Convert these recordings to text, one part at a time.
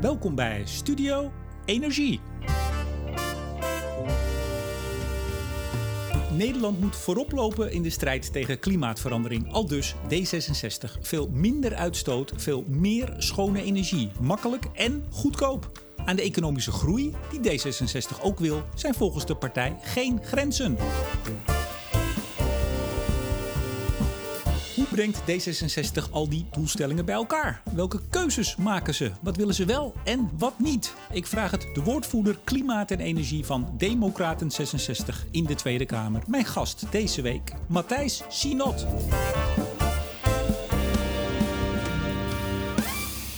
Welkom bij Studio Energie. Nederland moet voorop lopen in de strijd tegen klimaatverandering. Al dus D66. Veel minder uitstoot, veel meer schone energie. Makkelijk en goedkoop. Aan de economische groei, die D66 ook wil, zijn volgens de partij geen grenzen. Brengt D66 al die doelstellingen bij elkaar? Welke keuzes maken ze? Wat willen ze wel en wat niet? Ik vraag het de woordvoerder Klimaat en Energie van Democraten 66 in de Tweede Kamer. Mijn gast deze week, Matthijs Sinot.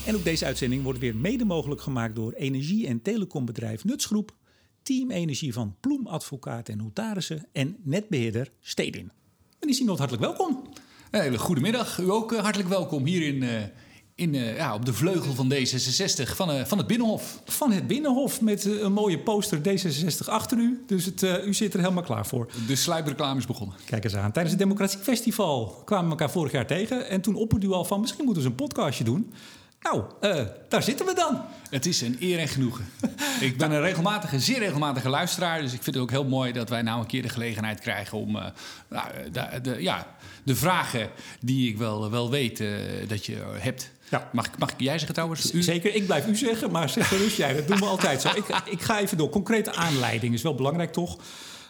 En ook deze uitzending wordt weer mede mogelijk gemaakt door energie- en telecombedrijf Nutsgroep, Team Energie van Ploem Advocaat en Notarissen en netbeheerder Stedin. Meneer Sinot, hartelijk welkom. Een hele goede middag. U ook eh, hartelijk welkom hier in, uh, in, uh, ja, op de vleugel van D66 van, van het Binnenhof. Van het Binnenhof met een mooie poster D66 achter u. Dus het, u zit er helemaal klaar voor. De sluipreclame is begonnen. Kijk eens aan. Tijdens het Democratie Festival kwamen we elkaar vorig jaar tegen. En toen opperde u al van misschien moeten we eens een podcastje doen. Nou, uh, daar zitten we dan. Het is een eer en genoegen. ik ben een regelmatige, zeer regelmatige luisteraar. Dus ik vind het ook heel mooi dat wij nou een keer de gelegenheid krijgen om uh, nou, de, de, ja, de vragen die ik wel, wel weet uh, dat je hebt. Ja. Mag, mag ik jij zeggen trouwens? U? Zeker, ik blijf u zeggen, maar zeg gerust jij. Dat doen we altijd zo. Ik, ik ga even door. Concrete aanleiding is wel belangrijk toch?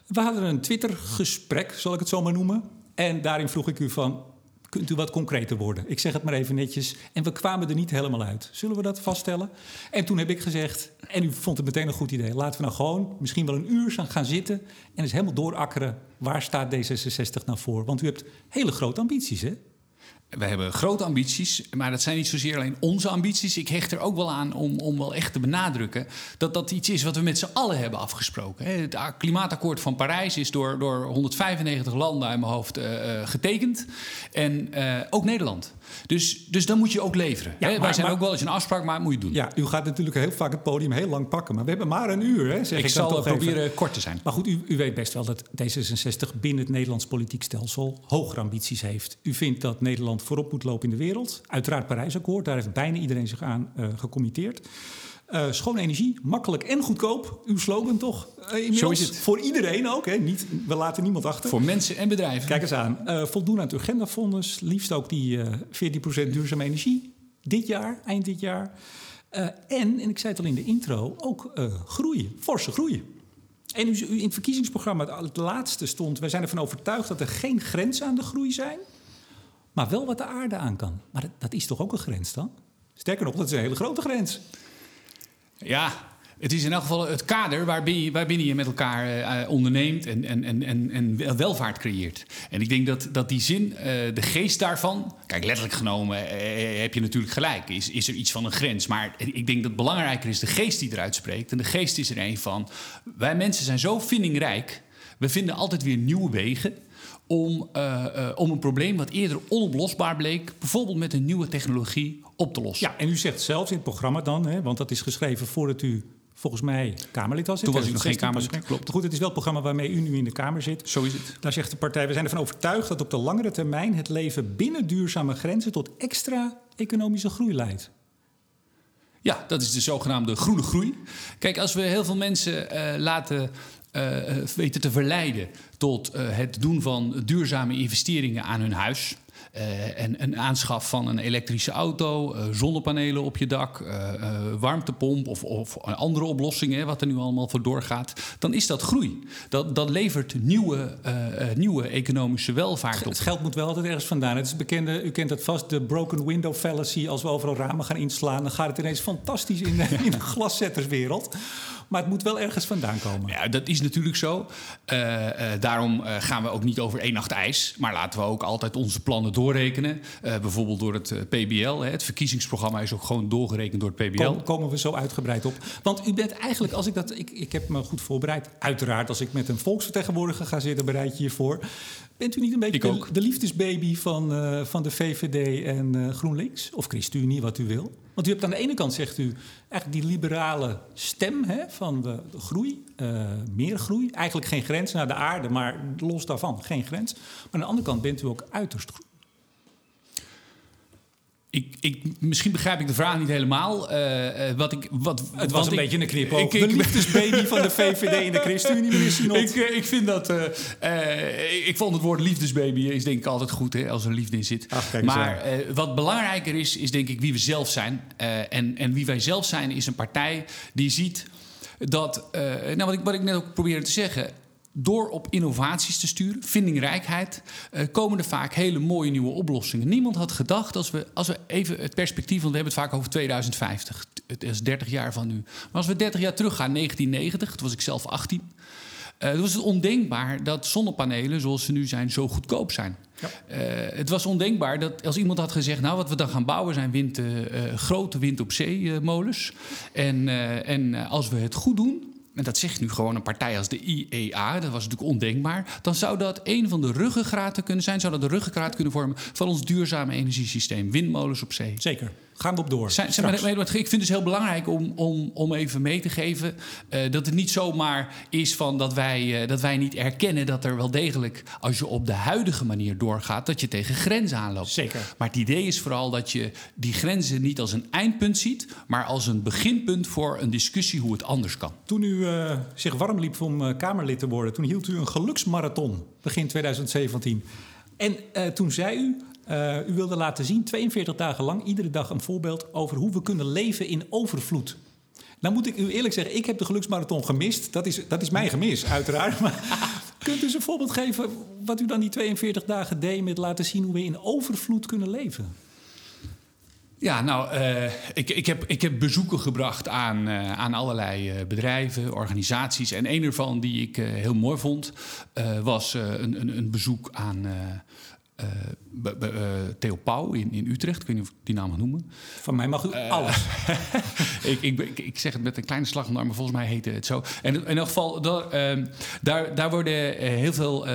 We hadden een Twitter-gesprek, zal ik het zo maar noemen. En daarin vroeg ik u van, kunt u wat concreter worden? Ik zeg het maar even netjes. En we kwamen er niet helemaal uit. Zullen we dat vaststellen? En toen heb ik gezegd, en u vond het meteen een goed idee... laten we nou gewoon misschien wel een uur gaan zitten... en eens helemaal doorakkeren, waar staat D66 nou voor? Want u hebt hele grote ambities, hè? We hebben grote ambities, maar dat zijn niet zozeer alleen onze ambities. Ik hecht er ook wel aan om, om wel echt te benadrukken dat dat iets is wat we met z'n allen hebben afgesproken. Het klimaatakkoord van Parijs is door, door 195 landen uit mijn hoofd uh, getekend. En uh, ook Nederland. Dus, dus dan moet je ook leveren. Ja, maar, Wij zijn maar, ook wel eens een afspraak, maar moet je doen. Ja, u gaat natuurlijk heel vaak het podium heel lang pakken. Maar we hebben maar een uur. Hè, zeg ik, ik zal toch proberen even. kort te zijn. Maar goed, u, u weet best wel dat D66 binnen het Nederlands politiek stelsel hogere ambities heeft. U vindt dat Nederland voorop moet lopen in de wereld. Uiteraard Parijsakkoord, daar heeft bijna iedereen zich aan uh, gecommitteerd. Uh, schone energie, makkelijk en goedkoop. Uw slogan toch? Uh, Zo is het. Voor iedereen ook. Hè? Niet, we laten niemand achter. Voor mensen en bedrijven. Kijk eens aan. Uh, voldoen aan het agendafonds. Liefst ook die 14% duurzame energie. Dit jaar, eind dit jaar. en, en ik zei het al in de intro, ook groeien. Forse groeien. En u, in het verkiezingsprogramma, het laatste stond... wij zijn ervan overtuigd dat er geen grenzen aan de groei zijn... maar wel wat de aarde aan kan. Maar dat, dat is toch ook een grens dan? Sterker nog, dat is een hele grote grens. Ja, het is in elk geval het kader waarbinnen waarbinnen je met elkaar uh, onderneemt en, en, en, en welvaart creëert. En ik denk dat, dat die zin, uh, de geest daarvan, kijk, letterlijk genomen heb je natuurlijk gelijk, is, is er iets van een grens. Maar ik denk dat belangrijker is de geest die eruit spreekt. En de geest is er een van, wij mensen zijn zo vindingrijk, we vinden altijd weer nieuwe wegen om, om een probleem wat eerder onoplosbaar bleek, bijvoorbeeld met een nieuwe technologie, op te lossen. Ja, en u zegt zelfs in het programma dan, hè, want dat is geschreven voordat u volgens mij Kamerlid was. Toen was ik nog geen Kamerlid, klopt. Goed, het is wel het programma waarmee u nu in de Kamer zit. Zo is het. Daar zegt de partij, we zijn ervan overtuigd dat op de langere termijn... het leven binnen duurzame grenzen tot extra economische groei leidt. Ja, dat is de zogenaamde groene groei. Kijk, als we heel veel mensen uh, laten uh, weten te verleiden tot uh, het doen van duurzame investeringen aan hun huis. Uh, en een aanschaf van een elektrische auto, zonnepanelen op je dak, warmtepomp of, of, andere oplossingen, wat er nu allemaal voor doorgaat, dan is dat groei. Dat, dat levert nieuwe, nieuwe economische welvaart op. Het geld moet wel altijd ergens vandaan. Het is bekende, u kent dat vast, de broken window fallacy. Als we overal ramen gaan inslaan, dan gaat het ineens fantastisch in de, in de glaszetterswereld. Maar het moet wel ergens vandaan komen. Ja, dat is natuurlijk zo. Uh, uh, daarom uh, gaan we ook niet over één nacht ijs. Maar laten we ook altijd onze plannen doorrekenen. bijvoorbeeld door het PBL. Hè. Het verkiezingsprogramma is ook gewoon doorgerekend door het PBL. Kom, komen we zo uitgebreid op. Want u bent eigenlijk, als ik dat. Ik, ik heb me goed voorbereid. Uiteraard, als ik met een volksvertegenwoordiger ga zitten, bereid je je voor. Bent u niet een beetje de, de, liefdesbaby van, van de VVD en GroenLinks? Of ChristenUnie, wat u wil? Want u hebt aan de ene kant, zegt u, eigenlijk die liberale stem hè, van de, groei, uh, meer groei. Eigenlijk geen grens naar de aarde, maar los daarvan geen grens. Maar aan de andere kant bent u ook uiterst. Ik, ik, misschien begrijp ik de vraag niet helemaal. Uh, wat ik, wat, het was een beetje een knipoog. Ik, ik, de liefdesbaby van de VVD en de ChristenUnie, meneer Sinot. Ik, ik vind dat... Uh, ik vond het woord liefdesbaby is denk ik altijd goed hè, als er liefde in zit. Ach, maar wat belangrijker is, is denk ik wie we zelf zijn. en, en wie wij zelf zijn is een partij die ziet dat... nou, wat ik, wat ik net ook probeerde te zeggen door op innovaties te sturen, vindingrijkheid, uh, komen er vaak hele mooie nieuwe oplossingen. Niemand had gedacht, als we, als we even het perspectief, want we hebben het vaak over 2050, het is 30 jaar van nu. Maar als we 30 jaar teruggaan, 1990, toen was ik zelf 18. Uh, was het ondenkbaar dat zonnepanelen zoals ze nu zijn zo goedkoop zijn. Ja. Uh, het was ondenkbaar dat als iemand had gezegd... nou, wat we dan gaan bouwen zijn wind, uh, grote wind op zee molens. en, en als we het goed doen, en dat zegt nu gewoon een partij als de IEA, dat was natuurlijk ondenkbaar, dan zou dat een van de ruggengraten kunnen zijn, zou dat de ruggengraat kunnen vormen van ons duurzame energiesysteem, windmolens op zee. Zeker. Gaan we op door. Zijn, zijn maar, ik vind het dus heel belangrijk om, om, om even mee te geven uh, dat het niet zomaar is van dat wij, uh, dat wij niet erkennen dat er wel degelijk, als je op de huidige manier doorgaat, dat je tegen grenzen aanloopt. Zeker. Maar het idee is vooral dat je die grenzen niet als een eindpunt ziet, maar als een beginpunt voor een discussie hoe het anders kan. Toen u uh, zich warm liep om Kamerlid te worden, toen hield u een geluksmarathon begin 2017. En toen zei u, u wilde laten zien, 42 dagen lang, iedere dag een voorbeeld over hoe we kunnen leven in overvloed. Nou moet ik u eerlijk zeggen, ik heb de geluksmarathon gemist. Dat is, dat is mijn gemis, uiteraard. Maar kunt u eens een voorbeeld geven wat u dan die 42 dagen deed met laten zien hoe we in overvloed kunnen leven? Ja, nou, uh, ik, ik, heb, ik heb bezoeken gebracht aan, uh, aan allerlei bedrijven, organisaties. En een ervan die ik heel mooi vond, was een, een, een, bezoek aan uh, Theo Pauw in, in Utrecht. Ik weet niet of ik die naam mag noemen. Van mij mag u uh, alles. ik, ik, ik, zeg het met een kleine slag om maar volgens mij heette het zo. En in elk geval, daar, ehm, daar, daar worden heel veel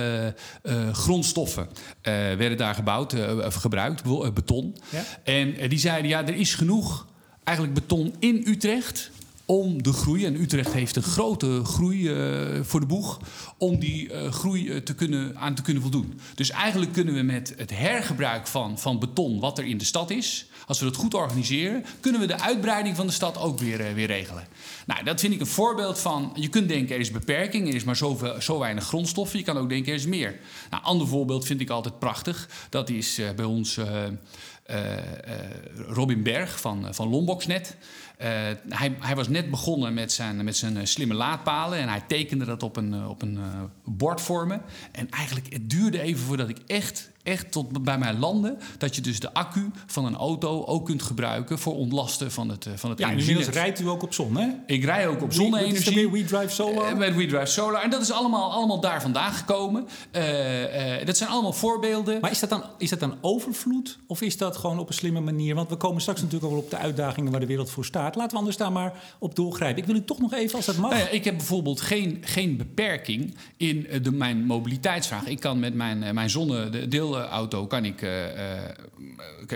grondstoffen werden daar gebouwd, of gebruikt, beton. Ja? En die zeiden, ja, er is genoeg eigenlijk beton in Utrecht om de groei, en Utrecht heeft een grote groei uh, voor de boeg, om die uh, groei uh, te kunnen, aan te kunnen voldoen. Dus eigenlijk kunnen we met het hergebruik van, van beton, wat er in de stad is, als we dat goed organiseren, kunnen we de uitbreiding van de stad ook weer, weer regelen. Nou, dat vind ik een voorbeeld van, je kunt denken er is beperking, er is maar zoveel, zo weinig grondstoffen, je kan ook denken er is meer. Nou, een ander voorbeeld vind ik altijd prachtig, dat is bij ons Robin Berg van, van Lomboxnet. Uh, hij, hij, was net begonnen met zijn, met zijn eh, slimme laadpalen en hij tekende dat op een, eh, op een bord voor me. En eigenlijk, het duurde even voordat ik echt echt tot bij mij landen. Dat je dus de accu van een auto ook kunt gebruiken voor ontlasten van het, van het ja, inmiddels rijdt u ook op zon, hè? Ik rij ook op zonne-energie. Met WeDrive Solar? Uh, met WeDrive Solar. En dat is allemaal, allemaal daar vandaan gekomen. Uh, uh, dat zijn allemaal voorbeelden. Maar is dat, dan, is dat dan overvloed? Of is dat gewoon op een slimme manier? Want we komen straks natuurlijk ook wel op de uitdagingen waar de wereld voor staat. Laten we anders daar maar op doorgrijpen. Ik wil u toch nog even, als dat mag. Nou ja, ik heb bijvoorbeeld geen, geen beperking in de, mijn mobiliteitsvraag. Ik kan met mijn, mijn zonnedeel auto kan ik, uh,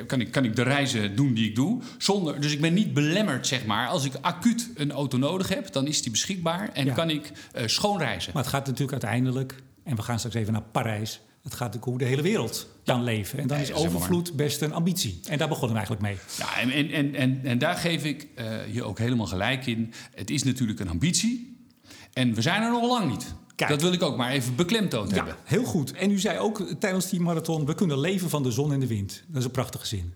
kan, ik, kan ik de reizen doen die ik doe. Zonder, dus ik ben niet belemmerd, zeg maar. Als ik acuut een auto nodig heb, dan is die beschikbaar en kan ik uh, schoon reizen. Maar het gaat natuurlijk uiteindelijk, en we gaan straks even naar Parijs. Het gaat natuurlijk hoe de hele wereld kan leven. En dan is overvloed best een ambitie. En daar begonnen we eigenlijk mee. Ja, en, en, en, en daar geef ik je ook helemaal gelijk in. Het is natuurlijk een ambitie. En we zijn er nog lang niet. Dat wil ik ook maar even beklemtoond ja, hebben. Heel goed. En u zei ook tijdens die marathon: we kunnen leven van de zon en de wind. Dat is een prachtige zin.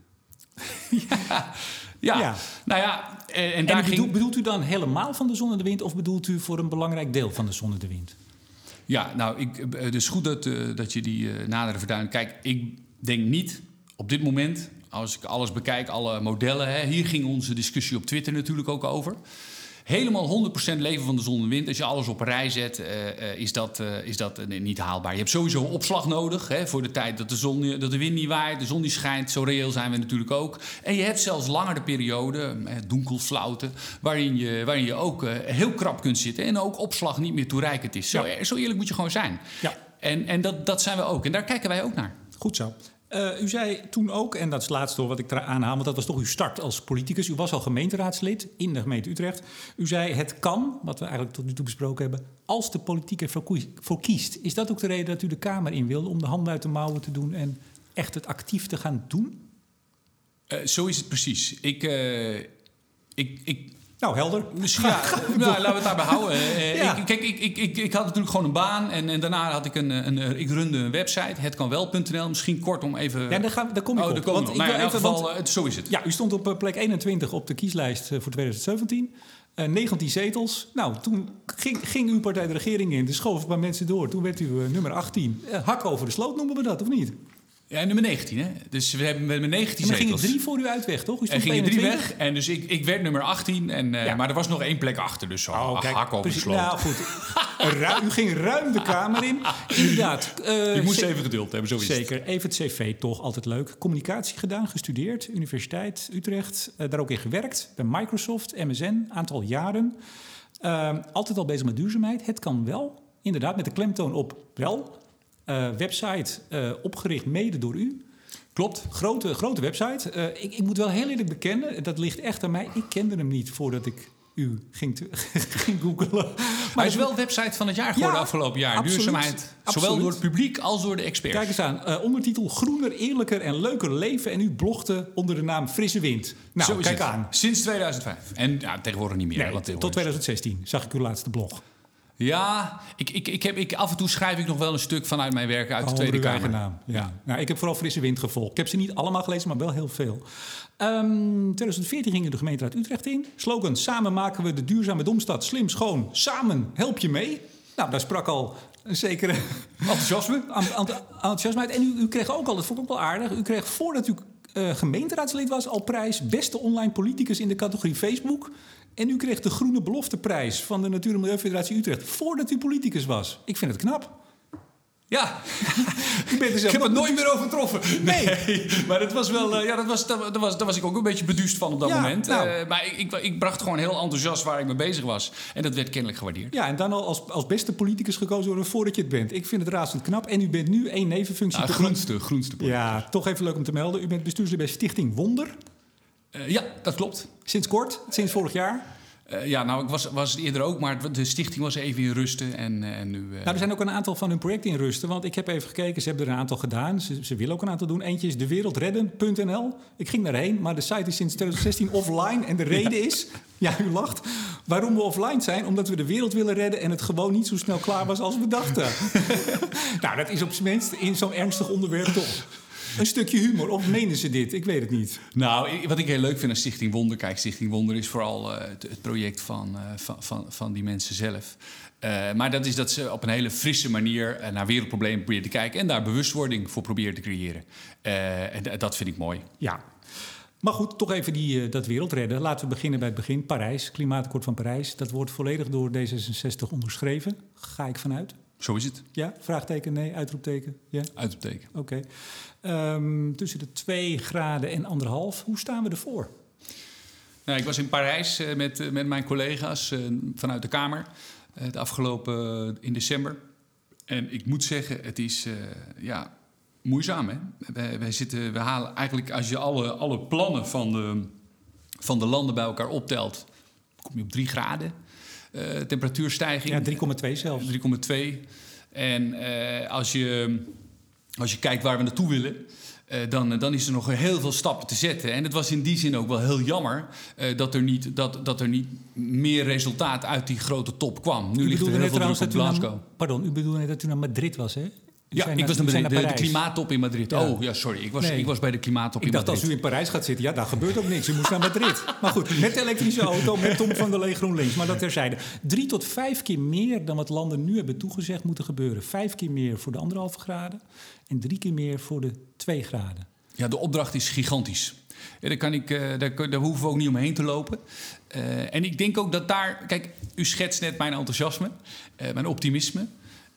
ja. Ja. nou ja, en, en daar bedoelt, bedoelt u dan helemaal van de zon en de wind, of bedoelt u voor een belangrijk deel van de zon en de wind? Ja, nou, ik, het is goed dat, uh, dat je die uh, nadere verduidelijkt. Kijk, ik denk niet op dit moment, als ik alles bekijk, alle modellen. Hè, hier ging onze discussie op Twitter natuurlijk ook over helemaal 100% leven van de zon en wind. Als je alles op een rij zet, uh, uh, is dat, uh, is dat niet haalbaar. Je hebt sowieso opslag nodig hè, voor de tijd dat de, zon, dat de wind niet waait, de zon niet schijnt. Zo reëel zijn we natuurlijk ook. En je hebt zelfs langere perioden, donkelflauten, waarin je, waarin je ook heel krap kunt zitten en ook opslag niet meer toereikend is. Zo, zo eerlijk moet je gewoon zijn. Ja. En, en dat, dat zijn we ook. En daar kijken wij ook naar. Goed zo. Uh, u zei toen ook, en dat is het laatste wat ik eraan aanhaal, want dat was toch uw start als politicus. U was al gemeenteraadslid in de gemeente Utrecht. U zei het kan, wat we eigenlijk tot nu toe besproken hebben, als de politiek ervoor kiest. Is dat ook de reden dat u de Kamer in wilde om de handen uit de mouwen te doen en echt het actief te gaan doen? Eh, zo is het precies. Ik, eh, ik, ik, Nou, helder. Misschien, ja, nou, laten we het daarbij houden. Eh, Ja. ik, kijk, ik, ik, ik, ik had natuurlijk gewoon een baan en, en daarna had ik een, een, een- ik runde een website, hetkanwel.nl. Misschien kort om even... Ja, daar, gaan, daar kom ik oh, op. daar Want ik Nou, in elk geval, want- eh, zo is het. Ja, u stond op eh, plek 21 op de kieslijst eh, voor 2017. Eh 19 zetels. Nou, toen ging, ging uw partij de regering in. Dus schoof een paar mensen door. Toen werd u eh, nummer 18. Eh, hak over de sloot noemen we dat, of niet? Ja, nummer 19, hè? Dus we hebben met 19 En dan gingen zetels. drie voor u uit weg, toch? Er gingen drie 21. weg en dus ik, ik werd nummer 18. En, eh, Ja. Maar er was nog één plek achter, dus zo Oh, kijk, hak over. Nou goed, Ru- u ging ruim de Kamer in. Inderdaad. eh, je moest even geduld hebben, zo is het. Zeker. Even het cv, toch altijd leuk. Communicatie gedaan, gestudeerd. Universiteit Utrecht. eh, daar ook in gewerkt. Bij Microsoft, MSN, aantal jaren. Altijd al bezig met duurzaamheid. Het kan wel. Inderdaad, met de klemtoon op wel. Eh, website eh, opgericht mede door u. Klopt. Grote, grote website. Eh, ik, ik moet wel heel eerlijk bekennen, dat ligt echt aan mij. Ik kende hem niet voordat ik u ging, te- ging googlen. Maar hij is wel website van het jaar geworden Ja, afgelopen jaar. absoluut. Duurzaamheid. Zowel door het publiek als door de experts. Kijk eens aan, ondertitel Groener, eerlijker en leuker leven. En u blogde onder de naam Frisse Wind. Nou, Zo kijk aan. Sinds 2005. En ja, tegenwoordig niet meer. Nee, tot tegenwoordig- 2016 zag ik uw laatste blog. Ja, ik, ik, ik heb, ik, af en toe schrijf ik nog wel een stuk vanuit mijn werk uit de Oh, Tweede Kamer. naam. Ja. Nou, ik heb vooral Frisse Wind gevolgd. Ik heb ze niet allemaal gelezen, maar wel heel veel. Ehm 2014 ging u de gemeenteraad Utrecht in. Slogan, samen maken we de duurzame Domstad slim, schoon. Samen help je mee. Nou, daar sprak al een zekere enthousiasme uit. En u, u kreeg ook al, dat vond ik ook wel aardig... u kreeg voordat u eh, gemeenteraadslid was al prijs... beste online politicus in de categorie Facebook... En u kreeg de Groene Belofteprijs van de Natuur- en Milieufederatie Utrecht... voordat u politicus was. Ik vind het knap. Ja, U bent er ik zelf heb het nooit meer overtroffen. Nee, maar dat was wel, eh, ja, dat was, dat, dat was, daar was ik ook een beetje beduust van op dat Ja, moment. nou. Eh, maar ik, ik, ik bracht gewoon heel enthousiast waar ik mee bezig was. En dat werd kennelijk gewaardeerd. Ja, en dan al als, als beste politicus gekozen worden voordat je het bent. Ik vind het razend knap. En u bent nu één nevenfunctie. Nou, toch- groenste, groenste. Ja, toch even leuk om te melden. U bent bestuurslid bij Stichting Wonder. Eh, ja, dat klopt. Sinds kort, sinds vorig jaar. Eh, ja, nou, ik was, was het eerder ook, maar de stichting was even in rusten. En, eh, en nu... Nou, er zijn ook een aantal van hun projecten in rusten. Want ik heb even gekeken, ze hebben er een aantal gedaan. Ze, ze willen ook een aantal doen. Eentje is dewereldredden.nl. Ik ging daarheen, maar de site is sinds 2016 offline. En de reden is, ja, u lacht, waarom we offline zijn. Omdat we de wereld willen redden en het gewoon niet zo snel klaar was als we dachten. nou, dat is op zijn minst in zo'n ernstig onderwerp toch een stukje humor. Of menen ze dit? Ik weet het niet. Nou, wat ik heel leuk vind aan Stichting Wonder... Kijk, Stichting Wonder is vooral eh, het, het project van, eh, van, van, van die mensen zelf. Eh, maar dat is dat ze op een hele frisse manier naar wereldproblemen proberen te kijken... en daar bewustwording voor proberen te creëren. En dat vind ik mooi. Ja. Maar goed, toch even die, dat wereld redden. Laten we beginnen bij het begin. Parijs, klimaatakkoord van Parijs. Dat wordt volledig door D66 onderschreven. Ga ik vanuit. Zo is het. Ja? Vraagteken, nee, uitroepteken. Ja, Uitroepteken. oké. Ehm, tussen de 2 graden en anderhalf. Hoe staan we ervoor? Nou, ik was in Parijs eh, met, eh, met mijn collega's eh, vanuit de Kamer... het afgelopen in december. En ik moet zeggen, het is ja, moeizaam. Hè? Wij, wij zitten, we halen eigenlijk, als je alle, alle plannen van de, van de landen bij elkaar optelt... kom je op 3 graden eh, temperatuurstijging. Ja, 3,2 zelfs. 3,2. En als, je, als je kijkt waar we naartoe willen, eh, dan, dan is er nog heel veel stappen te zetten. En het was in die zin ook wel heel jammer eh, dat, er niet, dat, dat er niet meer resultaat uit die grote top kwam. Nu U ligt er heel veel druk op naar, Pardon, u bedoelde net dat u naar Madrid was, hè? U Ja, ik was naar Madrid, de, klimaattop in Madrid. Ja. Oh ja, sorry. Ik was, Nee. ik was bij de klimaattop Ik in dacht, Madrid. als u in Parijs gaat zitten, ja, daar gebeurt ook niks. U moest naar Madrid. Maar goed, met elektrische auto, met Tom van der Lee GroenLinks. Maar dat terzijde. Drie tot vijf keer meer dan wat landen nu hebben toegezegd moeten gebeuren. Vijf keer meer voor de anderhalve graden en drie keer meer voor de twee graden. Ja, de opdracht is gigantisch. Ja, daar, kan ik, eh, daar, daar hoeven we ook niet omheen te lopen. Eh, en ik denk ook dat daar... Kijk, u schetst net mijn enthousiasme, eh, mijn optimisme.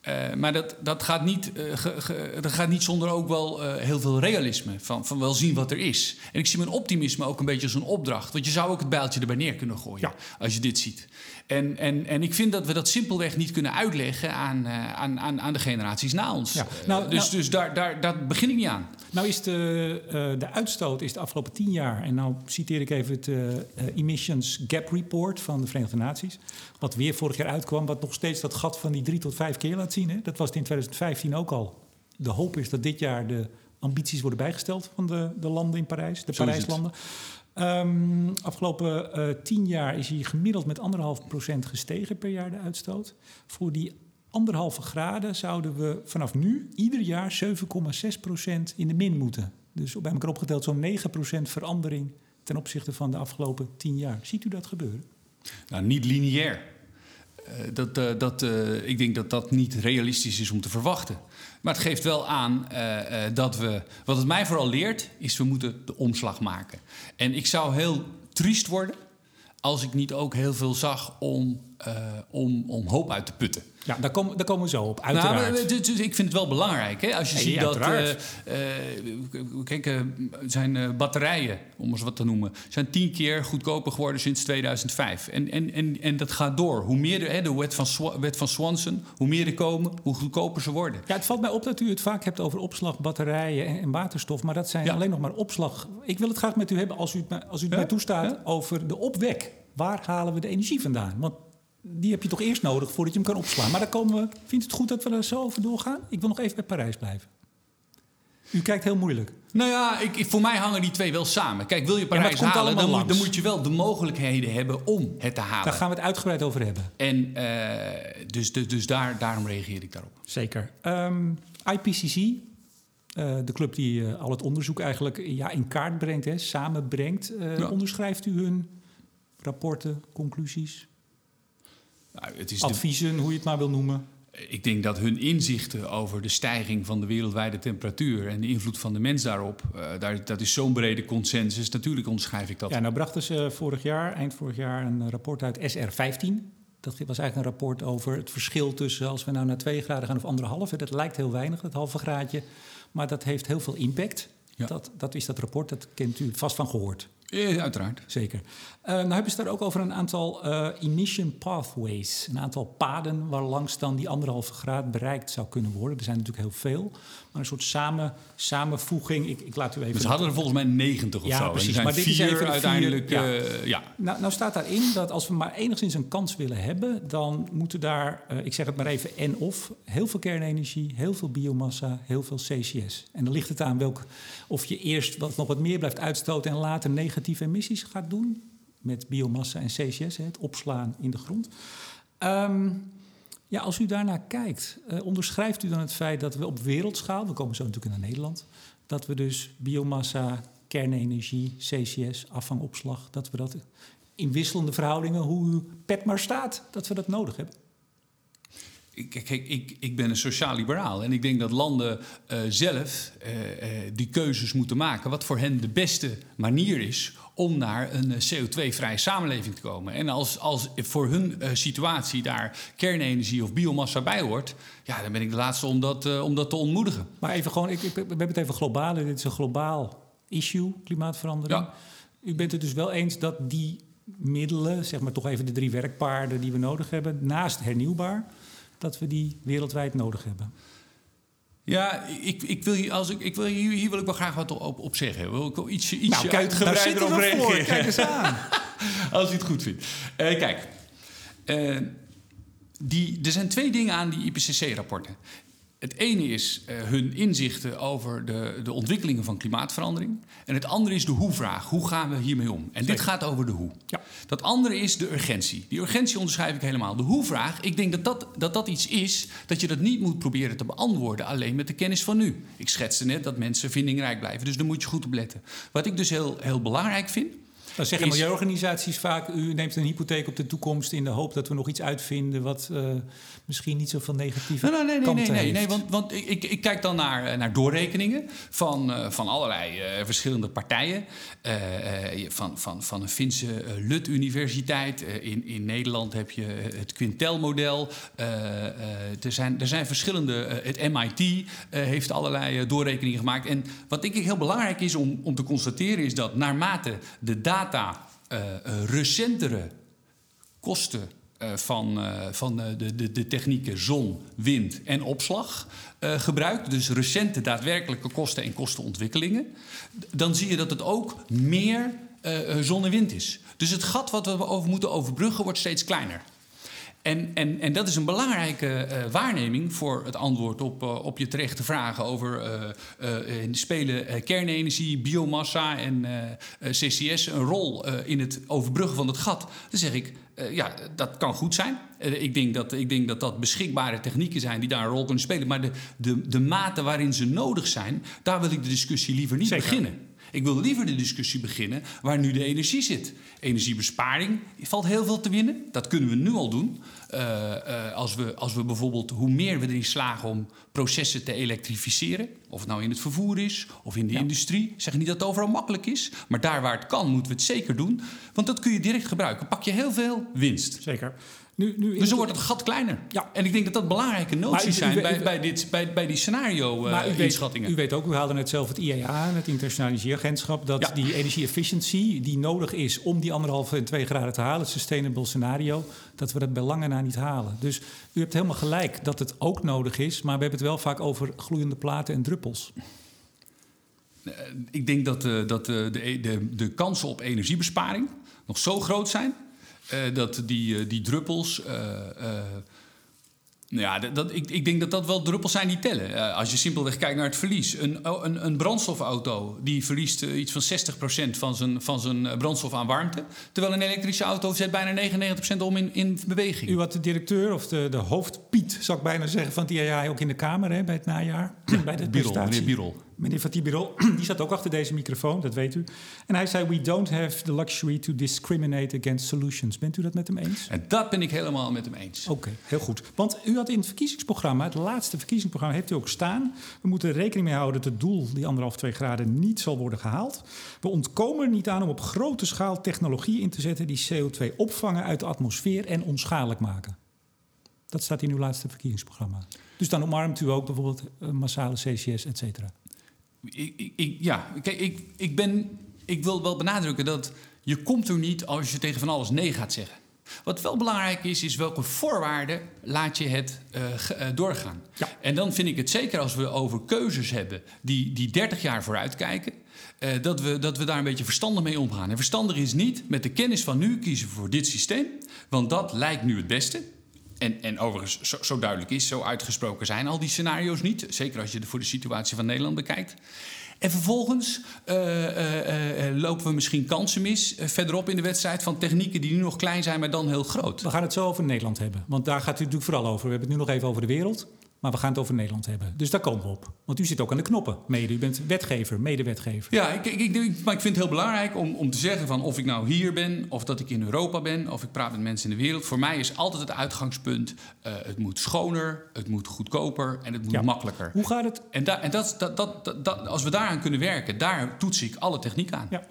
Eh, maar dat, dat, gaat niet, eh, ge- ge- dat gaat niet zonder ook wel eh, heel veel realisme. Van, van wel zien wat er is. En ik zie mijn optimisme ook een beetje als een opdracht. Want je zou ook het bijltje erbij neer kunnen gooien. Ja. Als je dit ziet. En, en, en ik vind dat we dat simpelweg niet kunnen uitleggen aan, eh, aan, aan, aan de generaties na ons. Ja. Eh, Nou, dus nou- dus daar, daar, daar begin ik niet aan. Nou is de, eh, de uitstoot is de afgelopen tien jaar... en nou citeer ik even het Emissions Gap Report van de Verenigde Naties... wat weer vorig jaar uitkwam, wat nog steeds dat gat van die drie tot vijf keer laat zien. Hè? Dat was het in 2015 ook al. De hoop is dat dit jaar de ambities worden bijgesteld van de, de landen in Parijs, de Parijslanden. Um, afgelopen uh, tien jaar is hij gemiddeld met anderhalf procent gestegen per jaar de uitstoot. Voor die anderhalve graden zouden we vanaf nu ieder jaar 7,6 procent in de min moeten. Dus bij elkaar opgeteld zo'n 9 procent verandering ten opzichte van de afgelopen tien jaar. Ziet u dat gebeuren? Nou, niet lineair. Uh, dat, uh, dat, ik denk dat dat niet realistisch is om te verwachten. Maar het geeft wel aan dat we. Wat het mij vooral leert, is we moeten de omslag maken. En ik zou heel triest worden als ik niet ook heel veel zag om, om, om hoop uit te putten. Ja, daar komen, daar komen we zo op, nou, uiteraard. Nou, ik vind het wel belangrijk. Hè? Als je ziet dat... Uh, uh, kijk, zijn batterijen, om eens wat te noemen... zijn tien keer goedkoper geworden sinds 2005. En, en, en, en dat gaat door. Hoe meer er, hè, de wet van, wet van Swanson... hoe meer er komen, hoe goedkoper ze worden. Ja, het valt mij op dat u het vaak hebt over opslag, batterijen en, waterstof... maar dat zijn alleen nog maar opslag. Ik wil het graag met u hebben, als u het, als u het mij toestaat... Over de opwek. Waar halen we de energie vandaan? Want die heb je toch eerst nodig voordat je hem kan opslaan. Maar daar komen we. Vindt het goed dat we er zo over doorgaan? Ik wil nog even bij Parijs blijven. U kijkt heel moeilijk. Nou ja, ik, voor mij hangen die twee wel samen. Kijk, wil je Parijs ja, halen, dan moet, dan moet, je wel de mogelijkheden hebben om het te halen. Daar gaan we het uitgebreid over hebben. En uh, dus, dus, dus daar, daarom reageer ik daarop. Zeker. Um, IPCC, uh, de club die uh, al het onderzoek eigenlijk ja, in kaart brengt, hè, samenbrengt. Ja. Onderschrijft u hun rapporten, conclusies? Nou, het is Adviezen, hoe je het maar wil noemen. Ik denk dat hun inzichten over de stijging van de wereldwijde temperatuur en de invloed van de mens daarop, uh, daar, dat is zo'n brede consensus. Natuurlijk onderschrijf ik dat. Ja, nou brachten ze vorig jaar, eind vorig jaar, een rapport uit SR15. Dat was eigenlijk een rapport over het verschil tussen als we nou naar 2 graden gaan of anderhalf. Dat lijkt heel weinig, dat halve graadje. Maar dat heeft heel veel impact. Ja. Dat, dat is dat rapport, dat kent u vast van gehoord. Ja, uiteraard. Zeker. Uh, nou hebben ze daar ook over een aantal uh, emission pathways. Een aantal paden waar langs dan die anderhalve graad bereikt zou kunnen worden. Er zijn natuurlijk heel veel. Maar een soort samen, samenvoeging. Ik, ik laat u even... Ze hadden er volgens mij 90 of ja, zo. Precies, maar dit is even uiteindelijk... Vier, ja. Uh, ja. Nou, nou staat daarin dat als we maar enigszins een kans willen hebben... dan moeten daar, ik zeg het maar even, en of... heel veel kernenergie, heel veel biomassa, heel veel CCS. En dan ligt het aan welk... of je eerst wat, nog wat meer blijft uitstoten... en later negatieve emissies gaat doen met biomassa en CCS, het opslaan in de grond. Um, ja, als u daarnaar kijkt, uh, onderschrijft u dan het feit dat we op wereldschaal, we komen zo natuurlijk naar Nederland, dat we dus biomassa, kernenergie, CCS, afvangopslag, dat we dat in wisselende verhoudingen, hoe uw pet maar staat, dat we dat nodig hebben? Kijk, ik, ik ben een sociaal-liberaal en ik denk dat landen uh, zelf uh, uh, die keuzes moeten maken. wat voor hen de beste manier is om naar een CO2-vrije samenleving te komen. En als, als voor hun situatie daar kernenergie of biomassa bij hoort. ja, dan ben ik de laatste om dat, om dat te ontmoedigen. Maar even gewoon, ik, ik, we hebben het even globaal. Dit is een globaal issue, klimaatverandering. Ja. U bent het dus wel eens dat die middelen, zeg maar toch even de drie werkpaarden die we nodig hebben, naast hernieuwbaar dat we die wereldwijd nodig hebben. Ja, ik, ik wil hier, als ik, ik wil hier, hier wil ik wel graag wat op, op zeggen. Wil ik wel ietsje, ietsje nou, kijk, uitgebreider op reageren. Kijk eens aan. als u het goed vindt. Uh, kijk, uh, die, er zijn twee dingen aan die IPCC-rapporten. Het ene is uh, hun inzichten over de, de ontwikkelingen van klimaatverandering. En het andere is de hoe-vraag. Hoe gaan we hiermee om? En Zeker. dit gaat over de hoe. Ja. Dat andere is de urgentie. Die urgentie onderschrijf ik helemaal. De hoe-vraag, ik denk dat dat, dat dat iets is dat je dat niet moet proberen te beantwoorden alleen met de kennis van nu. Ik schetste net dat mensen vindingrijk blijven, dus daar moet je goed op letten. Wat ik dus heel, heel belangrijk vind, dan zeggen milieuorganisaties vaak: u neemt een hypotheek op de toekomst in de hoop dat we nog iets uitvinden wat uh, misschien niet zoveel negatieve nee, nee, nee, kanten nee, nee, nee, want, want ik, ik, kijk dan naar, eh, naar doorrekeningen van, uh, van allerlei uh, verschillende partijen. van, van, van een Finse Lut Universiteit. in, in Nederland heb je het Quintel-model. er, zijn, er zijn verschillende. het MIT heeft allerlei doorrekeningen gemaakt. En wat denk ik heel belangrijk is om, om te constateren, is dat naarmate de data data uh, recentere kosten uh, van, van de, de, de technieken zon, wind en opslag gebruikt, dus recente daadwerkelijke kosten en kostenontwikkelingen, dan zie je dat het ook meer zon en wind is. Dus het gat wat we over moeten overbruggen wordt steeds kleiner. En, en, en dat is een belangrijke eh, waarneming voor het antwoord op, uh, op je terechte vragen over uh, spelen kernenergie, biomassa en CCS een rol in het overbruggen van het gat. Dan zeg ik, ja, dat kan goed zijn. ik, denk dat, ik denk dat dat beschikbare technieken zijn die daar een rol kunnen spelen. Maar de, de, de mate waarin ze nodig zijn, daar wil ik de discussie liever niet beginnen. Ik wil liever de discussie beginnen waar nu de energie zit. Energiebesparing valt heel veel te winnen. Dat kunnen we nu al doen. Uh, uh, als, we, als we bijvoorbeeld, hoe meer we erin slagen om processen te elektrificeren, of het nou in het vervoer is of in de industrie. Ik zeg niet dat het overal makkelijk is, maar daar waar het kan, moeten we het zeker doen. Want dat kun je direct gebruiken. Pak je heel veel winst. Zeker. Nu, nu dus dan wordt het gat kleiner. Ja. En ik denk dat dat belangrijke noties zijn bij, bij, dit, bij, bij die scenario-inschattingen. Uh, u, weet ook, u haalde net zelf het IEA, het Internationale Energieagentschap, dat die energie-efficiency die nodig is om die anderhalve en twee graden te halen, het sustainable scenario, dat we dat bij lange na niet halen. Dus u hebt helemaal gelijk dat het ook nodig is, maar we hebben het wel vaak over gloeiende platen en druppels. Eh, ik denk dat, uh, dat de, de, de kansen op energiebesparing nog zo groot zijn dat die, uh, die druppels. Uh, ja, dat, ik, ik, denk dat dat wel druppels zijn die tellen. als je simpelweg kijkt naar het verlies. Een, een, een brandstofauto die verliest iets van 60% van zijn, van zijn brandstof aan warmte. Terwijl een elektrische auto zet bijna 99% om in, in beweging. U had de directeur of de, de hoofdpiet, zou ik bijna zeggen, van het IAI ook in de Kamer hè, bij het najaar. Bij de Birol, meneer Birol meneer Fatih die zat ook achter deze microfoon, dat weet u. En hij zei, we don't have the luxury to discriminate against solutions. Bent u dat met hem eens? En dat ben ik helemaal met hem eens. Oké, heel goed. Want u had in het verkiezingsprogramma, het laatste verkiezingsprogramma, heeft u ook staan. We moeten rekening mee houden dat het doel, die anderhalf, twee graden, niet zal worden gehaald. We ontkomen er niet aan om op grote schaal technologie in te zetten die CO2 opvangen uit de atmosfeer en onschadelijk maken. Dat staat in uw laatste verkiezingsprogramma. Dus dan omarmt u ook bijvoorbeeld eh, massale CCS, et cetera. Ik, ik, ja, kijk, ik, ik, ben, ik wil wel benadrukken dat je komt er niet als je tegen van alles nee gaat zeggen. Wat wel belangrijk is, is welke voorwaarden laat je het uh, doorgaan. Ja. En dan vind ik het zeker als we over keuzes hebben die, die 30 jaar vooruit kijken. Uh, dat, we, dat we daar een beetje verstandig mee omgaan. En verstandig is niet met de kennis van nu kiezen voor dit systeem, want dat lijkt nu het beste. En, en overigens, zo, duidelijk is, zo uitgesproken zijn al die scenario's niet. Zeker als je voor de situatie van Nederland bekijkt. En vervolgens uh, uh, uh, lopen we misschien kansen mis verderop in de wedstrijd van technieken die nu nog klein zijn, maar dan heel groot. We gaan het zo over Nederland hebben, want daar gaat het natuurlijk vooral over. We hebben het nu nog even over de wereld. Maar we gaan het over Nederland hebben. Dus daar komen we op. Want u zit ook aan de knoppen, mede. U bent wetgever, medewetgever. Ja, ik, ik, ik, maar ik vind het heel belangrijk om, om te zeggen van of ik nou hier ben... of dat ik in Europa ben, of ik praat met mensen in de wereld. Voor mij is altijd het uitgangspunt... Uh, het moet schoner, het moet goedkoper en het moet makkelijker. Hoe gaat het? En, da, en dat, dat, dat, dat, als we daaraan kunnen werken, daar toets ik alle techniek aan. Ja.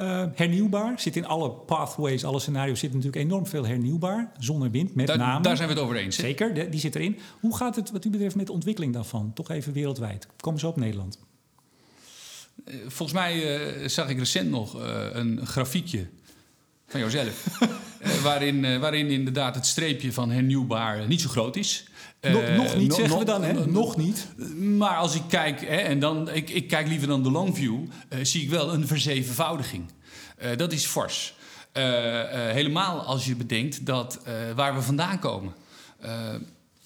Uh, hernieuwbaar zit in alle pathways, alle scenario's zit natuurlijk enorm veel hernieuwbaar. Zon en wind, met daar, name. Daar zijn we het over eens. Zeker, die zit erin. Hoe gaat het wat u betreft met de ontwikkeling daarvan? Toch even wereldwijd. Komen ze op Nederland? Uh, volgens mij uh, zag ik recent nog een grafiekje van jouzelf. waarin, waarin inderdaad het streepje van hernieuwbaar niet zo groot is. Nog, nog niet, zeggen we dan, hè? Nog niet. Maar als ik kijk, hè, en dan, ik, ik kijk liever dan de long view, uh, zie ik wel een verzevenvoudiging. Uh, dat is fors. Helemaal als je bedenkt dat waar we vandaan komen.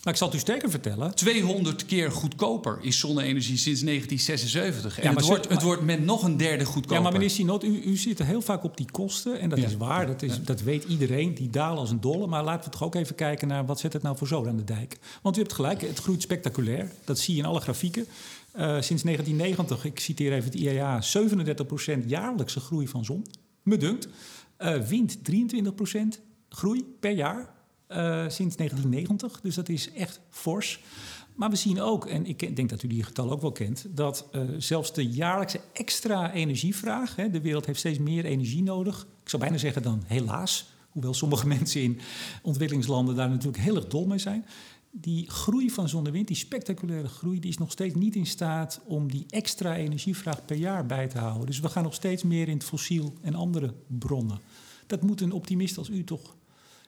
Maar ik zal het u sterker vertellen. 200 keer goedkoper is zonne-energie sinds 1976. En ja, het, wordt, het wordt met nog een derde goedkoper. Ja, maar meneer Sinot, u, u zit heel vaak op die kosten. En dat is waar, dat, is, dat weet iedereen. Die dalen als een dolle. Maar laten we toch ook even kijken naar wat zet het nou voor zoden aan de dijk. Want u hebt gelijk, het groeit spectaculair. Dat zie je in alle grafieken. Uh, sinds 1990, ik citeer even het IEA, 37% jaarlijkse groei van zon. Me dunkt. Uh, wind 23% groei per jaar. Uh, sinds 1990. Dus dat is echt fors. Maar we zien ook, en ik denk dat u die getal ook wel kent, dat uh, zelfs de jaarlijkse extra energievraag, hè, de wereld heeft steeds meer energie nodig. Ik zou bijna zeggen dan helaas, hoewel sommige mensen in ontwikkelingslanden daar natuurlijk heel erg dol mee zijn. Die groei van zon en wind, die spectaculaire groei, die is nog steeds niet in staat om die extra energievraag per jaar bij te houden. Dus we gaan nog steeds meer in het fossiel en andere bronnen. Dat moet een optimist als u toch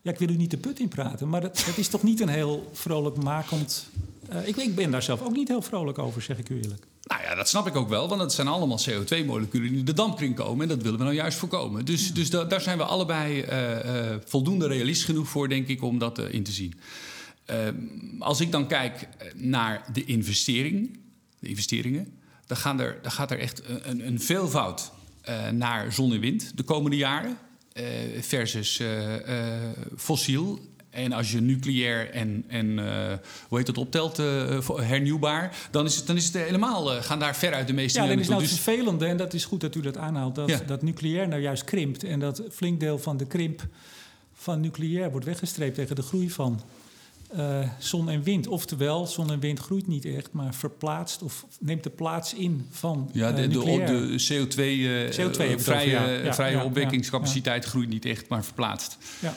ja, ik wil u niet de put in praten, maar dat, is toch niet een heel vrolijk makend... Uh, ik, ik, ben daar zelf ook niet heel vrolijk over, zeg ik u eerlijk. Nou ja, dat snap ik ook wel, want het zijn allemaal CO2-moleculen die in de dampkring komen. En dat willen we nou juist voorkomen. Dus, dus da- daar zijn we allebei eh, eh, voldoende realist genoeg voor, denk ik, om dat eh, in te zien. Ehm, als ik dan kijk naar de investering, de investeringen, dan, gaan er, dan gaat er echt een, een veelvoud eh, naar zon en wind de komende jaren eh, versus eh, eh, fossiel. En als je nucleair en, en eh, hoe heet dat optelt, eh, hernieuwbaar, dan is het, dan is het helemaal, eh, gaan daar veruit de meeste Ja, alleen is nou het Dus- vervelende, en dat is goed dat u dat aanhaalt, dat, Ja. dat nucleair nou juist krimpt. En dat flink deel van de krimp van nucleair wordt weggestreept tegen de groei van eh, zon en wind. Oftewel, zon en wind groeit niet echt, maar verplaatst of neemt de plaats in van ja, eh, de, de, nucleair. de CO2, eh, CO2 heb ik het vrije, over, ja. Ja, vrije ja, opwekkingscapaciteit groeit niet echt, maar verplaatst. ja.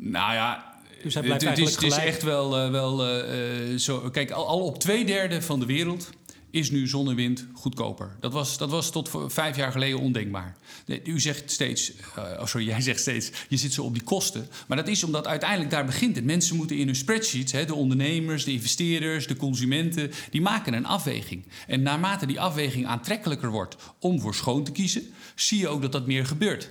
Nou ja, Dus het, is, het is echt wel, eh, wel eh, eh, zo. Kijk, al, al op twee derde van de wereld is nu zon en wind goedkoper. Dat was, dat was tot vijf jaar geleden ondenkbaar. U zegt steeds, eh, oh sorry, jij zegt steeds, je zit zo op die kosten. Maar dat is omdat uiteindelijk daar begint het. Mensen moeten in hun spreadsheets, hè, de ondernemers, de investeerders, de consumenten, die maken een afweging. En naarmate die afweging aantrekkelijker wordt om voor schoon te kiezen, zie je ook dat dat meer gebeurt.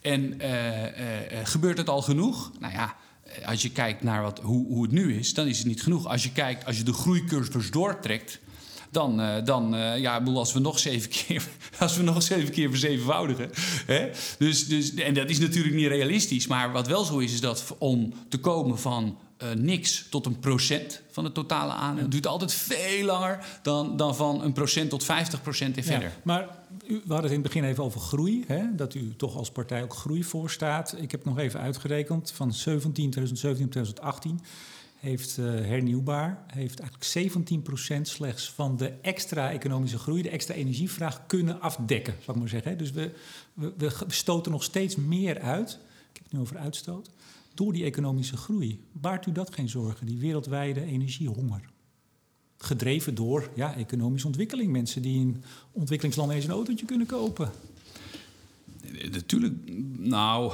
En eh, eh, gebeurt het al genoeg? Nou ja, als je kijkt naar wat, hoe, hoe het nu is, dan is het niet genoeg. Als je kijkt, als je de groeicurves doortrekt, dan, eh, dan eh, ja, ik bedoel, als we nog zeven keer, als we nog zeven keer verzevenvoudigen. Hè? Dus, dus, en dat is natuurlijk niet realistisch. Maar wat wel zo is, is dat om te komen van eh, niks tot een procent van het totale aandeel, duurt altijd veel langer dan, dan van een procent tot 50 procent en verder. Ja, maar u, we hadden het in het begin even over groei. Hè? Dat u toch als partij ook groei voorstaat. Ik heb nog even uitgerekend. Van 17, 2017 tot 2018 heeft eh, hernieuwbaar... heeft eigenlijk 17% slechts van de extra economische groei... de extra energievraag kunnen afdekken, zal ik maar zeggen. Dus we, we, stoten nog steeds meer uit. Ik heb het nu over uitstoot. Door die economische groei. Baart u dat geen zorgen, die wereldwijde energiehonger? gedreven door ja, economische ontwikkeling. Mensen die in ontwikkelingslanden eens een autootje kunnen kopen. Natuurlijk, nou.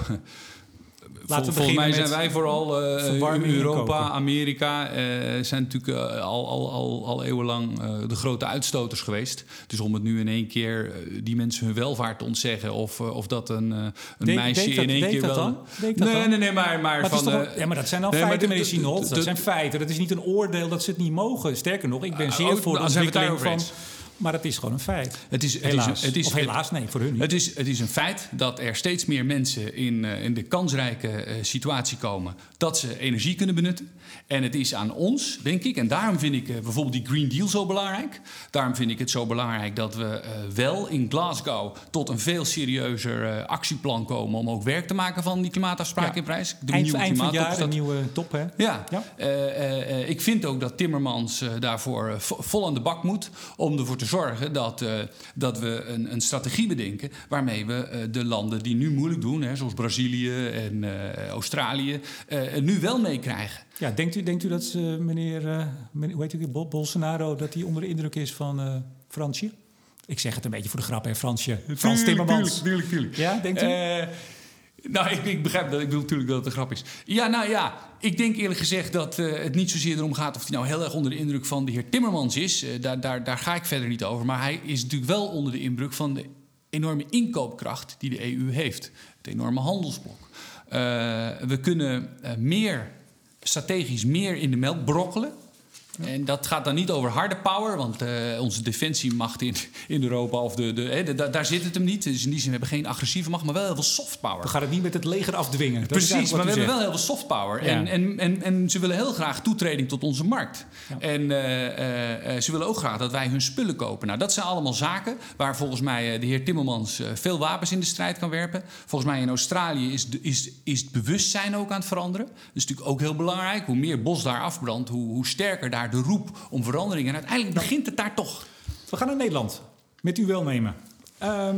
Vol, volgens mij zijn wij vooral verwarming Europa. Amerika, eh, zijn natuurlijk eh, al, al, al, al eeuwenlang de grote uitstoters geweest. Dus om het nu in één keer die mensen hun welvaart te ontzeggen, of, of dat een, een Deed- meisje deed dat- in één keer dat wel. dan? Deed dat nee, nee, nee, maar, maar, van. wel- ja, maar dat zijn al nee, feiten, meneer de- Dat zijn feiten. Dat is niet een oordeel dat ze het niet mogen. Sterker nog, ik ben zeer oh, voor de ontwikkeling daarover van... eens. Maar het is gewoon een feit. Het is, het Helaas. Is, het is, of helaas, nee, voor hun niet. Het is, het is een feit dat er steeds meer mensen in, eh, in de kansrijke eh, situatie komen dat ze energie kunnen benutten. En het is aan ons, denk ik, en daarom vind ik eh, bijvoorbeeld die Green Deal zo belangrijk. Daarom vind ik het zo belangrijk dat we wel in Glasgow tot een veel serieuzer actieplan komen om ook werk te maken van die klimaatafspraken Ja. in Parijs. De eind, nieuwe eind van jaar een nieuwe top, hè? ja, Ja. Ik vind ook dat Timmermans daarvoor vo- vol aan de bak moet. Om ervoor te zorgen dat, eh, dat we een, een strategie bedenken. waarmee we eh, de landen die nu moeilijk doen, hè, zoals Brazilië en eh, Australië. eh, nu wel meekrijgen. Ja, denkt u, denkt u dat ze, meneer, eh, meneer hoe heet u, Bol- Bolsonaro, dat hij onder de indruk is van eh Fransje? Ik zeg het een beetje voor de grap, hè, Fransje. Frans Timmermans. Tuurlijk, tuurlijk. Ja, denkt u? Nou, ik, ik begrijp dat. Ik bedoel natuurlijk dat het een grap is. Ja, nou ja. Ik denk eerlijk gezegd dat eh, het niet zozeer erom gaat of hij nou heel erg onder de indruk van de heer Timmermans is. Eh, daar, daar, daar ga ik verder niet over. Maar hij is natuurlijk wel onder de indruk van de enorme inkoopkracht die de EU heeft. Het enorme handelsblok. Eh, we kunnen meer, strategisch meer in de melk brokkelen. En dat gaat dan niet over harde power, want eh, onze defensiemacht in, in Europa, of de, de, daar zit het hem niet. Dus in die zin hebben we geen agressieve macht, maar wel heel veel soft power. We gaan het niet met het leger afdwingen. Dat Precies, maar we hebben wel heel veel soft power. Ja. En, en, en, en ze willen heel graag toetreding tot onze markt. Ja. En eh, eh, ze willen ook graag dat wij hun spullen kopen. Nou, dat zijn allemaal zaken waar volgens mij de heer Timmermans veel wapens in de strijd kan werpen. Volgens mij in Australië is, de, is, is het bewustzijn ook aan het veranderen. Dat is natuurlijk ook heel belangrijk. Hoe meer bos daar afbrandt, hoe, hoe sterker daar de roep om verandering. En uiteindelijk begint het daar toch. We gaan naar Nederland. Met u welnemen. Ehm,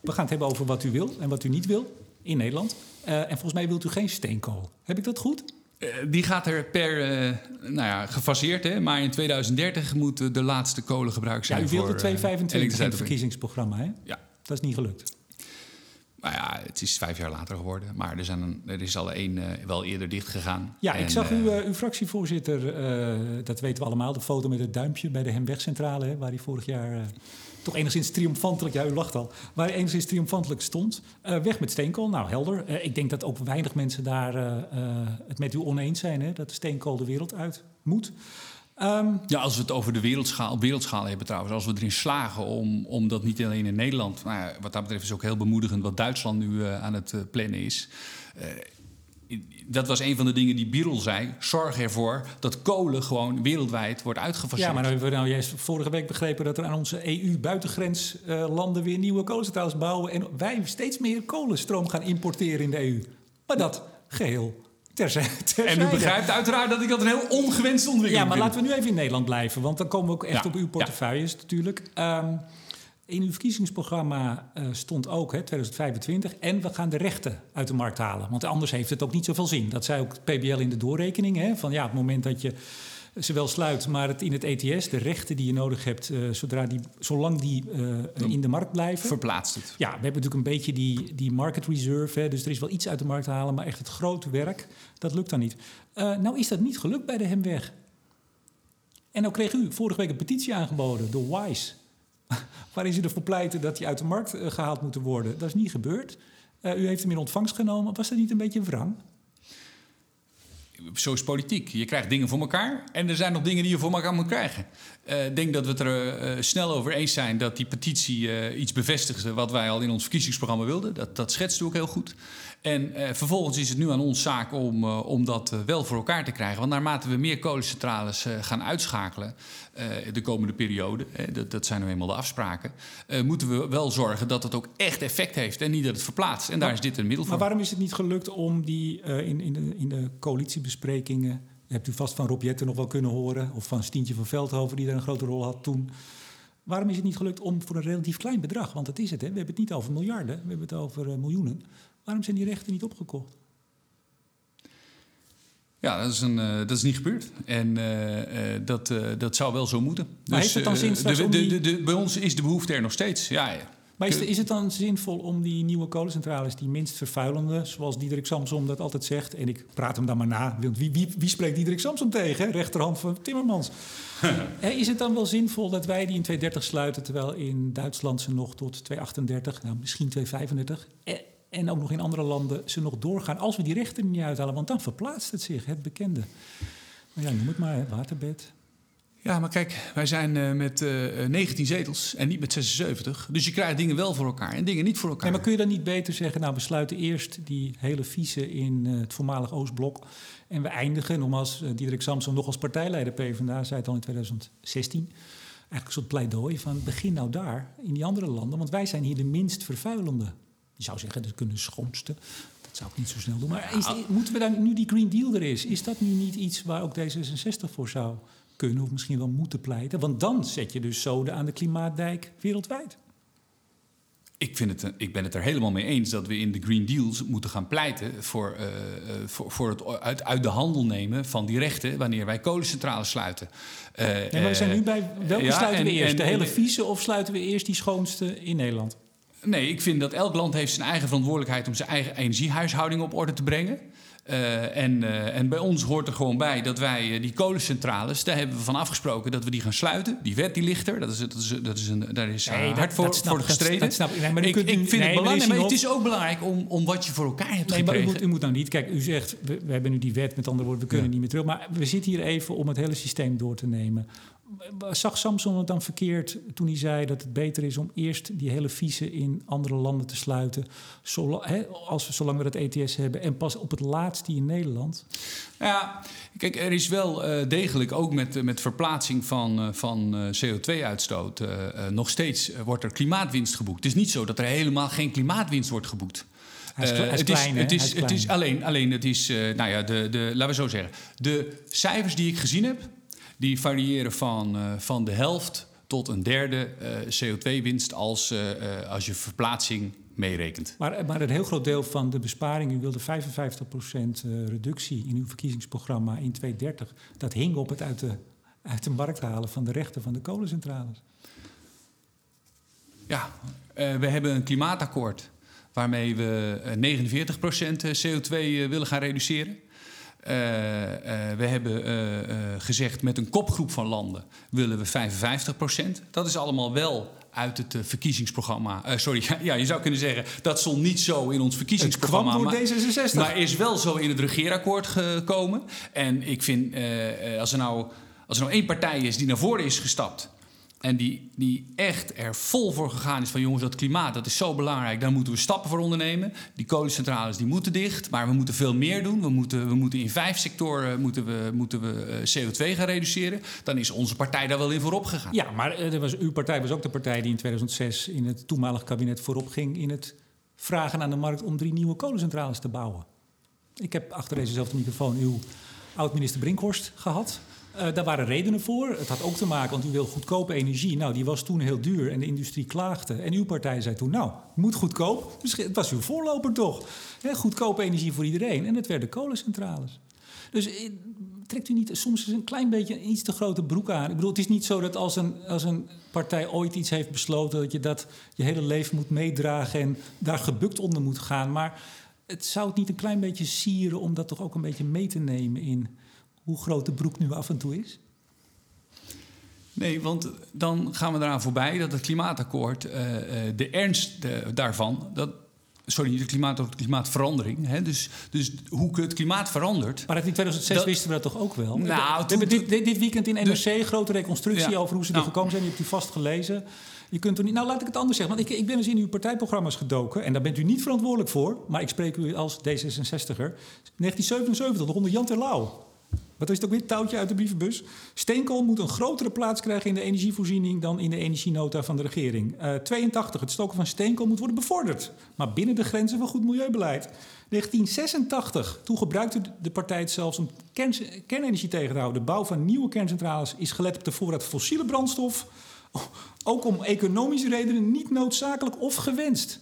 we gaan het hebben over wat u wil en wat u niet wil in Nederland. Eh, en volgens mij wilt u geen steenkool. Heb ik dat goed? Eh, die gaat er per, eh, nou ja, gefaseerd, hè, maar in 2030 moet de laatste kolengebruik Ja, zijn. u wilde voor, eh, 225 in het verkiezingsprogramma, hè? Ja. Dat is niet gelukt. Nou ja, het is vijf jaar later geworden. Maar er, zijn een, er is al één uh, wel eerder dicht gegaan. Ja, ik zag uh, uw fractievoorzitter, uh, dat weten we allemaal, de foto met het duimpje bij de Hemwegcentrale, hè, waar hij vorig jaar toch enigszins triomfantelijk, ja, u lacht al, waar hij enigszins triomfantelijk stond. weg met steenkool, nou helder. ik denk dat ook weinig mensen daar het met u oneens zijn, hè, dat de steenkool de wereld uit moet. Um, ja, als we het over de wereldschaal, wereldschaal hebben trouwens, als we erin slagen om, om dat niet alleen in Nederland, nou ja, wat dat betreft is ook heel bemoedigend wat Duitsland nu uh, aan het uh, plannen is. Uh, dat was een van de dingen die Birol zei. Zorg ervoor dat kolen gewoon wereldwijd wordt uitgefaseerd. Ja, maar dan hebben we nou juist vorige week begrepen dat er aan onze EU-buitengrenslanden weer nieuwe kolencentrales bouwen. En wij steeds meer kolenstroom gaan importeren in de EU. Maar dat geheel en u begrijpt uiteraard dat ik dat een heel ongewenste ontwikkeling Ja, maar laten we nu even in Nederland blijven. Want dan komen we ook echt op uw portefeuilles natuurlijk. Um, in uw verkiezingsprogramma uh, stond ook hè, 2025. En we gaan de rechten uit de markt halen. Want anders heeft het ook niet zoveel zin. Dat zei ook PBL in de doorrekening. Hè, van ja, op het moment dat je ze wel sluit, maar het in het ETS, de rechten die je nodig hebt, uh, zodra die, zolang die uh, in de markt blijven. Verplaatst het. Ja, we hebben natuurlijk een beetje die, die market reserve. Hè, dus er is wel iets uit de markt te halen, maar echt het grote werk, dat lukt dan niet. Uh, nou is dat niet gelukt bij de Hemweg. En nou kreeg u vorige week een petitie aangeboden door WISE. waarin ze ervoor pleiten dat die uit de markt gehaald moeten worden. Dat is niet gebeurd. u heeft hem in ontvangst genomen. Was dat niet een beetje wrang? Zo is politiek. Je krijgt dingen voor elkaar en er zijn nog dingen die je voor elkaar moet krijgen. Eh, ik denk dat we het er uh, snel over eens zijn dat die petitie uh, iets bevestigde wat wij al in ons verkiezingsprogramma wilden. Dat, dat schetst ook heel goed. En vervolgens is het nu aan ons zaak om, om dat wel voor elkaar te krijgen. Want naarmate we meer kolencentrales gaan uitschakelen de komende periode, dat, dat zijn nu eenmaal de afspraken, moeten we wel zorgen dat het ook echt effect heeft en niet dat het verplaatst. En daar is dit een middel voor. Maar waarom is het niet gelukt om die in, in, de, in de coalitiebesprekingen hebt u vast van Rob Jetten nog wel kunnen horen. Of van Stientje van Veldhoven, die daar een grote rol had toen. Waarom is het niet gelukt om voor een relatief klein bedrag, want dat is het, hè? we hebben het niet over miljarden, we hebben het over miljoenen. Waarom zijn die rechten niet opgekocht? Ja, dat is, een, uh, dat is niet gebeurd. En uh, dat, dat zou wel zo moeten. Maar dus, heeft het dan zin de, de, de, de, Bij ons is de behoefte er nog steeds. Ja, ja. Maar is, is, het dan zinvol om die nieuwe kolencentrales, die minst vervuilende, zoals Diederik Samsom dat altijd zegt, en ik praat hem dan maar na, wie, wie, wie spreekt Diederik Samsom tegen? Rechterhand van Timmermans. is het dan wel zinvol dat wij die in 230 sluiten, terwijl in Duitsland ze nog tot 238, nou misschien 235, en ook nog in andere landen ze nog doorgaan, als we die rechten niet uithalen, want dan verplaatst het zich, het bekende. Maar ja, noem het maar, het waterbed. Ja, maar kijk, wij zijn uh, met uh, eh, 19 zetels en niet met 76. Dus je krijgt dingen wel voor elkaar en dingen niet voor elkaar. Nee, maar kun je dan niet beter zeggen, nou, we sluiten eerst die hele vieze in uh, het voormalig Oostblok. En we eindigen, nogmaals, Diederik Samson nog als partijleider PvdA, zei het al in 2016. Eigenlijk een soort pleidooi van begin nou daar, in die andere landen. Want wij zijn hier de minst vervuilende. Je zou zeggen, dat kunnen de schoonste. Dat zou ik niet zo snel doen. Maar is, moeten we dan, nu die Green Deal er is, is dat nu niet iets waar ook D66 voor zou kunnen of misschien wel moeten pleiten. Want dan zet je dus zoden aan de klimaatdijk wereldwijd. Ik, vind het, ik ben het er helemaal mee eens dat we in de Green Deals moeten gaan pleiten voor, uh, voor, voor het uit, uit de handel nemen van die rechten wanneer wij kolencentrales sluiten. Uh, nee, maar we zijn nu bij welke ja, sluiten we eerst? de hele vieze of sluiten we eerst die schoonste in Nederland? Nee, ik vind dat elk land heeft zijn eigen verantwoordelijkheid om zijn eigen energiehuishouding op orde te brengen. Uh, en, uh, en bij ons hoort er gewoon bij dat wij uh, die kolencentrales, daar hebben we van afgesproken dat we die gaan sluiten. Die wet die ligt er, dat is, dat is, dat is een, daar is nee, hard voor, voor gestreden. Dat, snap ik. Nee, maar ik, ik vind nee, het belangrijk, maar, het is ook belangrijk om, om wat je voor elkaar hebt nee, gekregen. Maar u moet, u moet nou niet, kijk, u zegt, we, we hebben nu die wet, met andere woorden, we kunnen ja. niet meer terug. Maar we zitten hier even om het hele systeem door te nemen. Zag Samson het dan verkeerd toen hij zei dat het beter is om eerst die hele vieze in andere landen te sluiten, zolang, hè, als we, zolang we dat ETS hebben, en pas op het laatst die in Nederland? Ja, kijk, er is wel uh, degelijk ook met, met verplaatsing van, uh, van uh, CO2-uitstoot nog steeds wordt er klimaatwinst geboekt. Het is niet zo dat er helemaal geen klimaatwinst wordt geboekt. Hij is, hij is klein, het is, het is, het is alleen, alleen het is, nou ja, de, de, laten we zo zeggen, de cijfers die ik gezien heb, die variëren van, uh, van de helft tot een derde uh, CO2-winst als, uh, als je verplaatsing meerekent. Maar, maar een heel groot deel van de besparing, u wilde 55% reductie in uw verkiezingsprogramma in 2030, dat hing op het uit de, uit de markt halen van de rechten van de kolencentrales. Ja, we hebben een klimaatakkoord waarmee we eh, 49% CO2 eh, willen gaan reduceren. Eh, eh, we hebben eh, gezegd met een kopgroep van landen willen we 55%. Dat is allemaal wel uit het verkiezingsprogramma. Sorry, ja, je zou kunnen zeggen dat stond niet zo in ons verkiezingsprogramma. maar- D66. maar is wel zo in het regeerakkoord gekomen. En ik vind, als, er nou, als er nou één partij is die naar voren is gestapt... en die, die echt er vol voor gegaan is van... jongens, dat klimaat, dat is zo belangrijk, daar moeten we stappen voor ondernemen. Die kolencentrales, die moeten dicht, maar we moeten veel meer doen. We moeten, we moeten in vijf sectoren moeten we, moeten we eh, CO2 gaan reduceren. Dan is onze partij daar wel in voorop gegaan. Ja, maar eh, was, uw partij was ook de partij die in 2006 in het toenmalig kabinet voorop ging in het vragen aan de markt om drie nieuwe kolencentrales te bouwen. Ik heb achter dezezelfde microfoon uw oud-minister Brinkhorst gehad. Eh, daar waren redenen voor. Het had ook te maken, want u wil goedkope energie. Nou, die was toen heel duur en de industrie klaagde. En uw partij zei toen, nou, moet goedkoop. Misschien, het was uw voorloper toch. Hè, goedkope energie voor iedereen. En het werden kolencentrales. Dus eh, trekt u niet soms een klein beetje een iets te grote broek aan? Ik bedoel, het is niet zo dat als een, als een partij ooit iets heeft besloten... dat je dat je hele leven moet meedragen en daar gebukt onder moet gaan. Maar het zou het niet een klein beetje sieren om dat toch ook een beetje mee te nemen... in hoe groot de broek nu af en toe is? Nee, want dan gaan we eraan voorbij dat het klimaatakkoord, eh, eh, de ernst daarvan, dat, sorry, niet het klimaat, de klimaatverandering. Hè, dus, dus hoe het klimaat verandert. Maar in 2006 Dat- wisten we dat toch ook wel? Nou, we dit, dit, dit weekend in Dus- NRC grote reconstructie Ja. over hoe ze Nou. er gekomen zijn. Je hebt die vast gelezen. Je kunt er niet. Nou, laat ik het anders zeggen. Want ik, ik ben eens in uw partijprogramma's gedoken. En daar bent u niet verantwoordelijk voor. Maar ik spreek u als D66er. 1977, onder Jan Terlouw. Wat is het ook weer? Touwtje uit de brievenbus. Steenkool moet een grotere plaats krijgen in de energievoorziening dan in de energienota van de regering. Eh 82, het stoken van steenkool moet worden bevorderd. Maar binnen de grenzen van goed milieubeleid. 1986, toen gebruikte de partij het zelfs om kern- kernenergie tegen te houden. De bouw van nieuwe kerncentrales is gelet op de voorraad fossiele brandstof. Ook om economische redenen niet noodzakelijk of gewenst.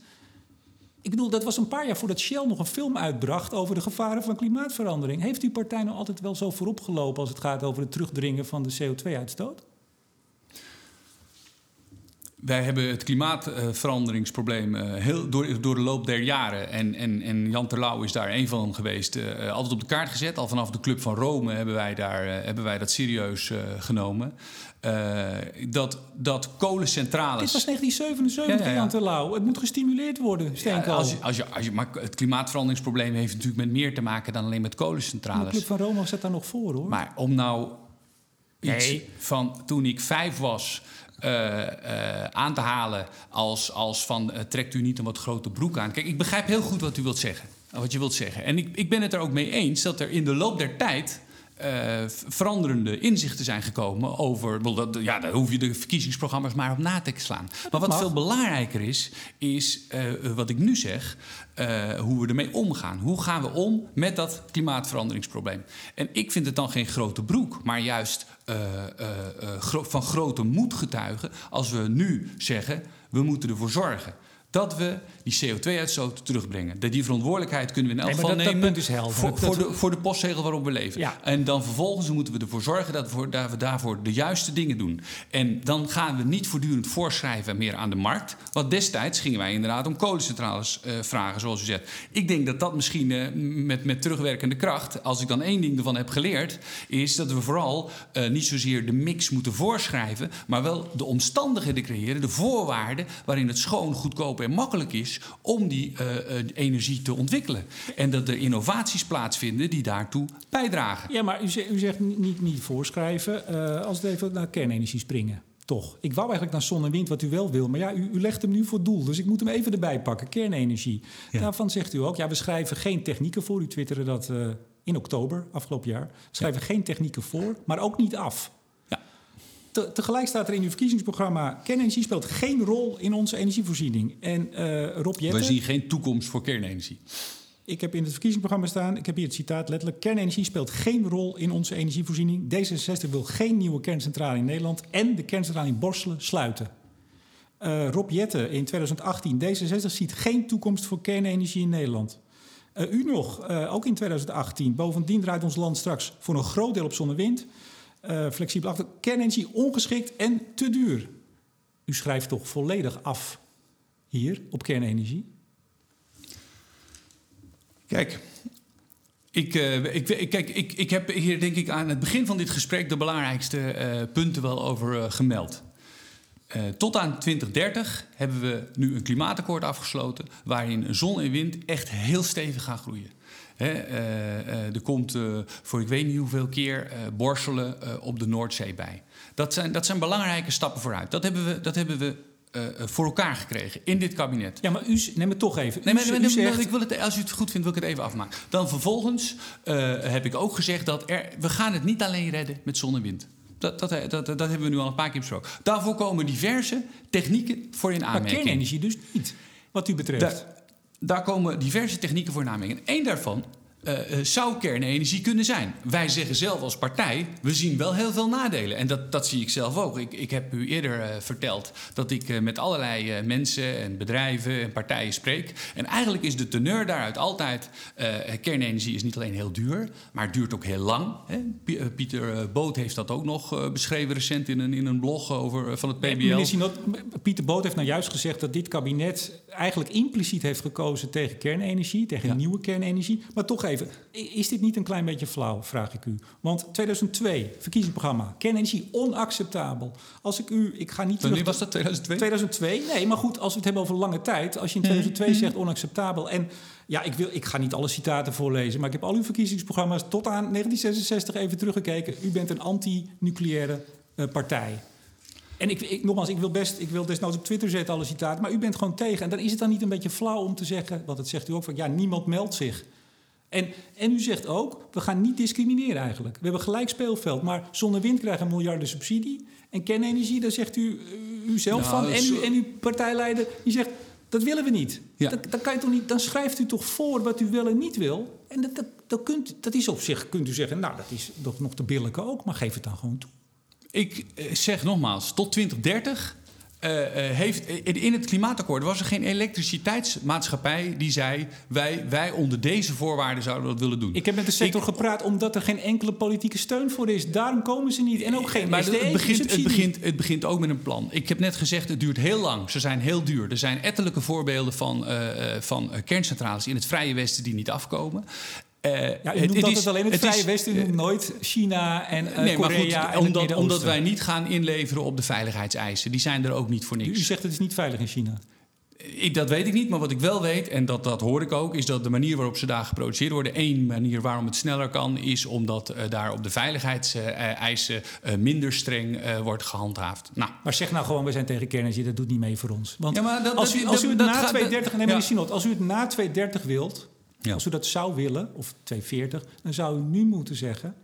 Ik bedoel, dat was een paar jaar voordat Shell nog een film uitbracht over de gevaren van klimaatverandering. Heeft uw partij nou altijd wel zo voorop gelopen als het gaat over het terugdringen van de CO2-uitstoot? Wij hebben het klimaatveranderingsprobleem eh, heel door, door de loop der jaren. En, en, en Jan Terlouw is daar een van geweest. eh, altijd op de kaart gezet. Al vanaf de Club van Rome hebben wij, daar, eh, hebben wij dat serieus genomen. Eh, dat, dat kolencentrales. Dit was 1977, Ja, ja, ja. Jan Terlouw. Het moet gestimuleerd worden, Ja, steenkool. als je, als je, als je, maar het klimaatveranderingsprobleem heeft natuurlijk met meer te maken dan alleen met En de kolencentrales. Club van Rome zat daar nog voor, hoor. Maar om nou iets Nee. van toen ik vijf was eh, eh, aan te halen als, als van trekt u niet een wat grote broek aan. Kijk, ik begrijp heel goed wat u wilt zeggen. Wat je wilt zeggen. En ik, ik ben het er ook mee eens dat er in de loop der tijd eh, veranderende inzichten zijn gekomen over. dat, ja, daar hoef je de verkiezingsprogramma's maar op na te slaan. Maar wat mag. veel belangrijker is, is eh, wat ik nu zeg, eh, hoe we ermee omgaan. Hoe gaan we om met dat klimaatveranderingsprobleem? En ik vind het dan geen grote broek, maar juist gro- van grote moed getuigen als we nu zeggen, we moeten ervoor zorgen. Dat we die CO2-uitstoot terugbrengen. Dat die verantwoordelijkheid kunnen we in elk Nee, geval dat- dat nemen punt is helder. Voor, voor, de, voor de postzegel waarop we leven. Ja. En dan vervolgens moeten we ervoor zorgen dat we, dat we daarvoor de juiste dingen doen. En dan gaan we niet voortdurend voorschrijven meer aan de markt. Want destijds gingen wij inderdaad om kolencentrales eh, vragen, zoals u zegt. Ik denk dat dat misschien eh, met, met terugwerkende kracht, als ik dan één ding ervan heb geleerd, is dat we vooral eh, niet zozeer de mix moeten voorschrijven, maar wel de omstandigheden creëren, de voorwaarden waarin het schoon, goedkoop en makkelijk is om die eh, eh, energie te ontwikkelen. En dat er innovaties plaatsvinden die daartoe bijdragen. Ja, maar u zegt, u zegt niet, niet, voorschrijven. eh, als we even naar kernenergie springen. Toch. Ik wou eigenlijk naar zon en wind, wat u wel wil. Maar ja, u, u legt hem nu voor doel. Dus ik moet hem even erbij pakken. Kernenergie. Ja. Daarvan zegt u ook, ja, we schrijven geen technieken voor. U twitterde dat eh, in oktober, afgelopen jaar. We schrijven geen technieken voor, maar ook niet af. Te- tegelijk staat er in uw verkiezingsprogramma... kernenergie speelt geen rol in onze energievoorziening. En eh Rob We Jetten... zien geen toekomst voor kernenergie. Ik heb in het verkiezingsprogramma staan, ik heb hier het citaat letterlijk... kernenergie speelt geen rol in onze energievoorziening. D66 wil geen nieuwe kerncentrale in Nederland... en de kerncentrale in Borselen sluiten. Eh, Rob Jette in 2018, D66 ziet geen toekomst voor kernenergie in Nederland. Eh, u nog, ook in 2018. Bovendien draait ons land straks voor een groot deel op zon wind. Eh, flexibel achter. Kernenergie ongeschikt en te duur. U schrijft toch volledig af hier op kernenergie? Kijk, ik, uh, ik, ik, kijk, ik, ik heb hier denk ik aan het begin van dit gesprek de belangrijkste uh, punten wel over gemeld. tot aan 2030 hebben we nu een klimaatakkoord afgesloten waarin zon en wind echt heel stevig gaan groeien. Hè, er komt voor ik weet niet hoeveel keer borstelen op de Noordzee bij. Dat zijn, dat zijn belangrijke stappen vooruit. Dat hebben we, dat hebben we uh, voor elkaar gekregen in dit kabinet. Ja, maar u, neem het toch even. Nee, maar, u, u zegt... ik wil het, als u het goed vindt, wil ik het even afmaken. Dan vervolgens uh, heb ik ook gezegd dat er, we gaan het niet alleen redden met zon en wind. Dat, dat, dat, dat, hebben we nu al een paar keer besproken. Daarvoor komen diverse technieken voor in aanmerking. Maar kernenergie dus niet, wat u betreft. Daar komen diverse technieken voor in. En één daarvan uh, zou kernenergie kunnen zijn. Wij zeggen zelf als partij, we zien wel heel veel nadelen. En dat, dat zie ik zelf ook. Ik, ik heb u eerder uh, verteld dat ik uh, met allerlei mensen en bedrijven en partijen spreek. En eigenlijk is de teneur daaruit altijd... kernenergie is niet alleen heel duur, maar het duurt ook heel lang. Hè? Pieter Boot heeft dat ook nog beschreven recent in een, in een blog over, van het PBL. Pieter Boot heeft nou juist gezegd dat dit kabinet eigenlijk impliciet heeft gekozen tegen kernenergie, tegen ja. nieuwe kernenergie. Maar toch even, is dit niet een klein beetje flauw, vraag ik u? Want 2002, verkiezingsprogramma, kernenergie onacceptabel. Als ik u, ik ga niet Wanneer was dat, 2002? 2002, nee, maar goed, als we het hebben over lange tijd. Als je in 2002 mhm. zegt onacceptabel en... Ja, ik, wil, ik ga niet alle citaten voorlezen, maar ik heb al uw verkiezingsprogramma's tot aan 1966 even teruggekeken. U bent een anti-nucleaire uh, partij. En ik, ik, nogmaals, ik wil best, ik wil desnoods op Twitter zetten alle citaten, maar u bent gewoon tegen. En dan is het dan niet een beetje flauw om te zeggen, wat het zegt u ook, van ja, niemand meldt zich. En, en u zegt ook, we gaan niet discrimineren eigenlijk. We hebben gelijk speelveld, maar zonder wind krijgen een miljarden subsidie. En kernenergie, daar zegt u, u zelf nou, van. En, u, en uw partijleider, die zegt, dat willen we niet. Ja. Dan, dan, kan je toch niet. Dan schrijft u toch voor wat u wel en niet wil. En dat, dat, dat, kunt, dat is op zich, kunt u zeggen, nou, dat is toch nog te billijke ook, maar geef het dan gewoon toe. Ik eh, zeg nogmaals, tot 2030 uh, uh, heeft, in het klimaatakkoord was er geen elektriciteitsmaatschappij die zei: wij, wij onder deze voorwaarden zouden dat willen doen. Ik heb met de sector Ik, gepraat omdat er geen enkele politieke steun voor is. Daarom komen ze niet. En ook geen. Maar het, begint, het, begint, het begint ook met een plan. Ik heb net gezegd: het duurt heel lang. Ze zijn heel duur. Er zijn ettelijke voorbeelden van, uh, van kerncentrales in het Vrije Westen die niet afkomen. Uh, ja, u noemt het alleen het, het Vrije is, Westen, u nooit China en uh, nee, Korea maar goed, en omdat, omdat wij niet gaan inleveren op de veiligheidseisen. Die zijn er ook niet voor niks. U zegt het is niet veilig in China. Ik, dat weet ik niet, maar wat ik wel weet, en dat, dat hoor ik ook, is dat de manier waarop ze daar geproduceerd worden, één manier waarom het sneller kan, is omdat uh, daar op de veiligheidseisen uh, minder streng uh, wordt gehandhaafd. Nou. Maar zeg nou gewoon, we zijn tegen kernenergie, dat doet niet mee voor ons. Want ja, maar dat, als, u, als u het na 2030, nee, ja. als u het na 2030 wilt, Als u dat zou willen, of 240, dan zou u nu moeten zeggen.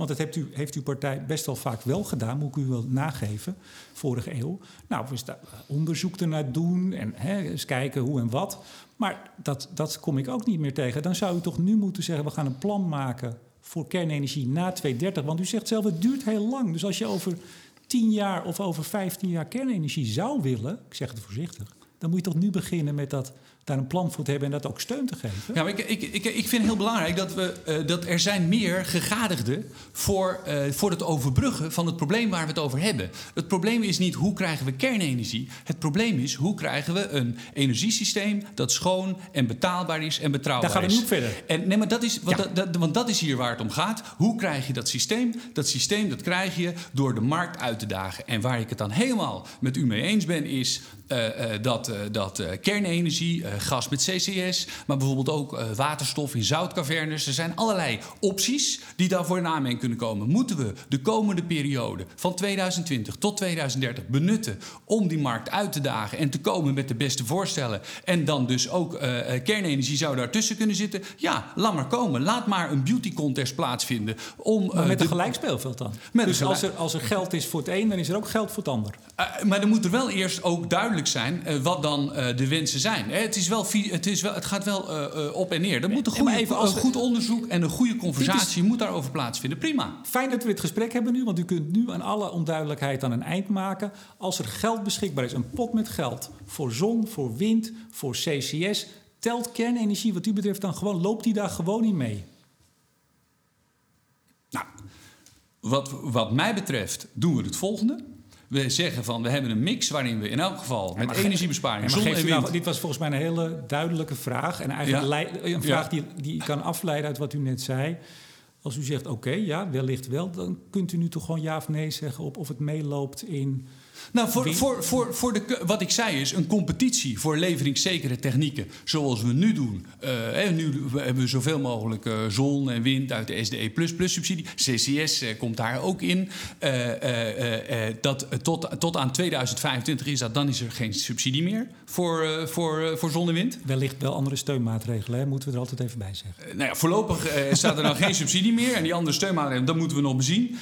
Want dat heeft, u, heeft uw partij best wel vaak wel gedaan, moet ik u wel nageven, vorige eeuw. Nou, we daar onderzoek ernaar doen en hè, eens kijken hoe en wat. Maar dat, dat kom ik ook niet meer tegen. Dan zou u toch nu moeten zeggen: we gaan een plan maken voor kernenergie na 2030. Want u zegt zelf, het duurt heel lang. Dus als je over 10 jaar of over 15 jaar kernenergie zou willen, ik zeg het voorzichtig, dan moet je toch nu beginnen met dat daar een plan voor te hebben en dat ook steun te geven. Ja, maar ik, ik, ik, ik vind het heel belangrijk dat, we, uh, dat er zijn meer gegadigden voor, uh, voor het overbruggen van het probleem waar we het over hebben. Het probleem is niet hoe krijgen we kernenergie. Het probleem is hoe krijgen we een energiesysteem dat schoon en betaalbaar is en betrouwbaar is. Daar gaan we niet verder. En, nee, maar dat is, want, ja. dat, dat, want dat is hier waar het om gaat. Hoe krijg je dat systeem? Dat systeem dat krijg je door de markt uit te dagen. En waar ik het dan helemaal met u mee eens ben, is uh, dat, dat kernenergie gas met CCS, maar bijvoorbeeld ook uh, waterstof in zoutcavernes. Er zijn allerlei opties die daarvoor in aanmerking kunnen komen. Moeten we de komende periode van 2020 tot 2030 benutten om die markt uit te dagen en te komen met de beste voorstellen en dan dus ook uh, kernenergie zou daartussen kunnen zitten? Ja, laat maar komen. Laat maar een beauty contest plaatsvinden. Om, met de, een gelijk speelveld dan? dus gelijk... als, er, als er geld is voor het een, dan is er ook geld voor het ander. maar dan moet er wel eerst ook duidelijk zijn wat dan de wensen zijn. Het is wel, het, is wel, het gaat wel uh, op en neer. Er moet een, goede, even als een goed onderzoek en een goede conversatie is, moet daarover plaatsvinden. Prima. Fijn dat we dit gesprek hebben nu, want u kunt nu aan alle onduidelijkheid aan een eind maken. Als er geld beschikbaar is, een pot met geld voor zon, voor wind, voor CCS, telt kernenergie wat u betreft dan gewoon, loopt die daar gewoon in mee? Nou, wat, wat mij betreft doen we het volgende. We zeggen van we hebben een mix waarin we in elk geval met energiebesparing, maar en wind. nou- dit was volgens mij een hele duidelijke vraag. En eigenlijk Ja. een vraag die, die ik kan afleiden uit wat u net zei. Als u zegt oké, ja, wellicht wel, dan kunt u nu toch gewoon ja of nee zeggen op of het meeloopt in. Nou, voor, voor, voor, voor de, wat ik zei is een competitie voor leveringszekere technieken. Zoals we nu doen. Hè, nu hebben we zoveel mogelijk eh, zon en wind uit de SDE subsidie. CCS eh, komt daar ook in. Dat, tot, tot aan 2025 is dat, dan is er geen subsidie meer voor, voor, voor zon en wind. Wellicht wel andere steunmaatregelen, hè? moeten we er altijd even bij zeggen. Nou ja, voorlopig staat er dan geen subsidie meer. En die andere steunmaatregelen, dat moeten we nog bezien.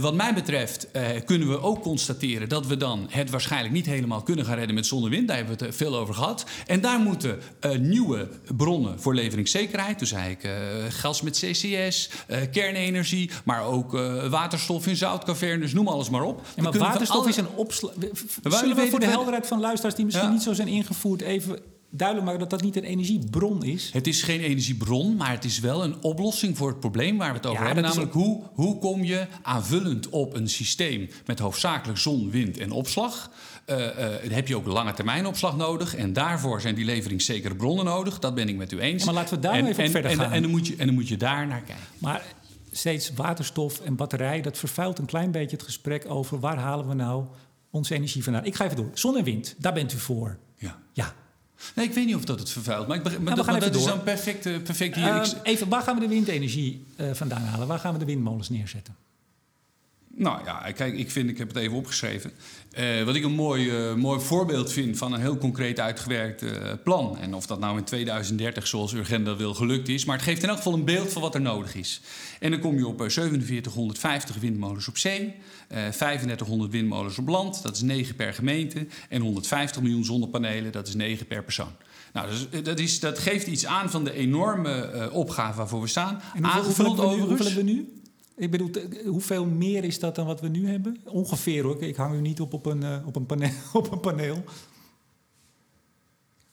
Wat mij betreft kunnen we ook constateren dat we dan het waarschijnlijk niet helemaal kunnen gaan redden met zon en wind. Daar hebben we het eh, veel over gehad. En daar moeten eh, nieuwe bronnen voor leveringszekerheid, dus eigenlijk eh, gas met CCS, kernenergie, maar ook waterstof in zoutcavernes, noem alles maar op. Ja, maar waterstof alle- is een opslag. Zullen we voor de helderheid van luisteraars die misschien Ja. niet zo zijn ingevoerd even duidelijk maken dat dat niet een energiebron is? Het is geen energiebron, maar het is wel een oplossing voor het probleem waar we het over Ja, hebben. Namelijk, hoe, hoe kom je aanvullend op een systeem met hoofdzakelijk zon, wind en opslag? Eh, eh, heb je ook lange termijn opslag nodig. En daarvoor zijn die leveringszekere bronnen nodig. Dat ben ik met u eens. Ja, maar laten we daar en, even en, verder en, gaan. En, dan moet je, en dan moet je daar naar kijken. Maar steeds waterstof en batterij, dat vervuilt een klein beetje het gesprek over waar halen we nou onze energie vandaan. Ik ga even door. Zon en wind, daar bent u voor. Ja. Ja. Nee, ik weet niet of dat het vervuilt. Maar, ik begrijp, maar Nou, dat, maar dat is dan perfect, perfect hier. Ehm, even, waar gaan we de windenergie eh, vandaan halen? Waar gaan we de windmolens neerzetten? Nou ja, kijk, ik vind, ik heb het even opgeschreven. Eh, wat ik een mooi, eh, mooi voorbeeld vind van een heel concreet uitgewerkt plan. En of dat nou in 2030, zoals Urgenda wil, gelukt is. Maar het geeft in elk geval een beeld van wat er nodig is. En dan kom je op eh, 4750 windmolens op zee, eh 3500 windmolens op land, dat is 9 per gemeente. En 150 miljoen zonnepanelen, dat is 9 per persoon. Nou, dus, eh, dat, is, dat geeft iets aan van de enorme eh, opgave waarvoor we staan. En hoeveel, Aangevuld hebben we nu, hoeveel hebben we nu? Ik bedoel, hoeveel meer is dat dan wat we nu hebben? Ongeveer hoor. Ik hang u niet op op een, eh, op een, paneel, op een paneel.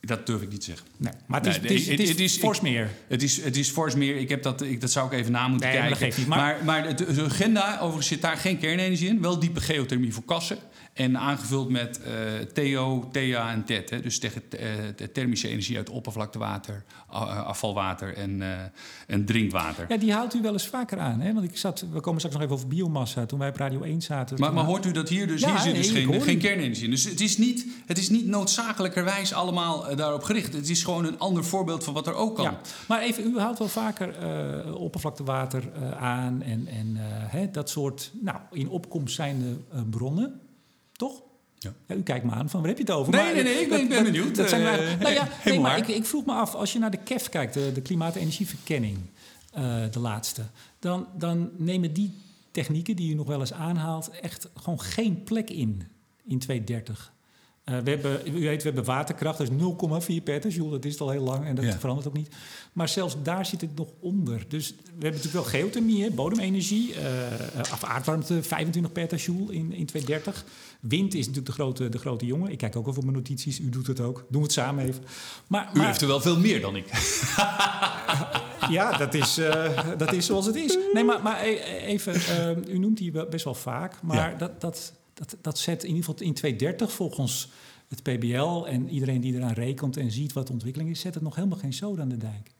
Dat durf ik niet te zeggen. Nee, maar het is, Nee, het is, het is, het is- fors meer. Het is, het is fors meer. Ik heb dat, ik, dat zou ik even na moeten Nee, maar dat kijken. geeft niet. Maar- maar, maar de, de agenda, overigens zit daar geen kernenergie in. Wel diepe geothermie voor kassen. En aangevuld met eh TO, TEA en TET. Hè. Dus tegen eh, de thermische energie uit oppervlaktewater, a- afvalwater en, eh, en drinkwater. Ja, die haalt u wel eens vaker aan. Hè? Want ik zat, we komen straks nog even over biomassa. Toen wij op Radio 1 zaten. Maar, maar hoort u dat hier dus? Ja, hier zit dus nee, geen, geen kernenergie in. Dus het is niet, het is niet noodzakelijkerwijs allemaal eh, daarop gericht. Het is gewoon een ander voorbeeld van wat er ook kan. Ja, maar even, u haalt wel vaker eh, oppervlaktewater eh, aan en, en eh, hè, dat soort nou, in opkomst zijnde eh, bronnen, toch? Ja. u kijkt me aan van waar heb je het over? Nee, Maar, nee, nee, ik ben- benieuwd. Dat zijn Eh, nou ja, nee, maar ik, ik vroeg me af, als je naar de KEF kijkt, de, de klimaat- en energieverkenning, eh, de laatste, dan, dan nemen die technieken die u nog wel eens aanhaalt echt gewoon geen plek in in 2030. Eh, we hebben, u weet, we hebben waterkracht, dat is 0,4 petajoule. Dat is al heel lang en dat Ja. verandert ook niet. Maar zelfs daar zit het nog onder. Dus we hebben natuurlijk wel geothermie, hè, bodemenergie, eh, of aardwarmte 25 petajoule in, in 2030. Wind is natuurlijk de grote, de grote jongen. Ik kijk ook over mijn notities, u doet het ook. Doen we het samen even. Maar, U maar- heeft er wel veel meer dan ik. ja, dat is, eh, dat is zoals het is. Nee, maar, maar e- even, eh, u noemt die best wel vaak. Maar Ja. dat, dat, dat, dat zet in ieder geval in 2030 volgens het PBL... en iedereen die eraan rekent en ziet wat de ontwikkeling is... zet het nog helemaal geen zoden aan de dijk.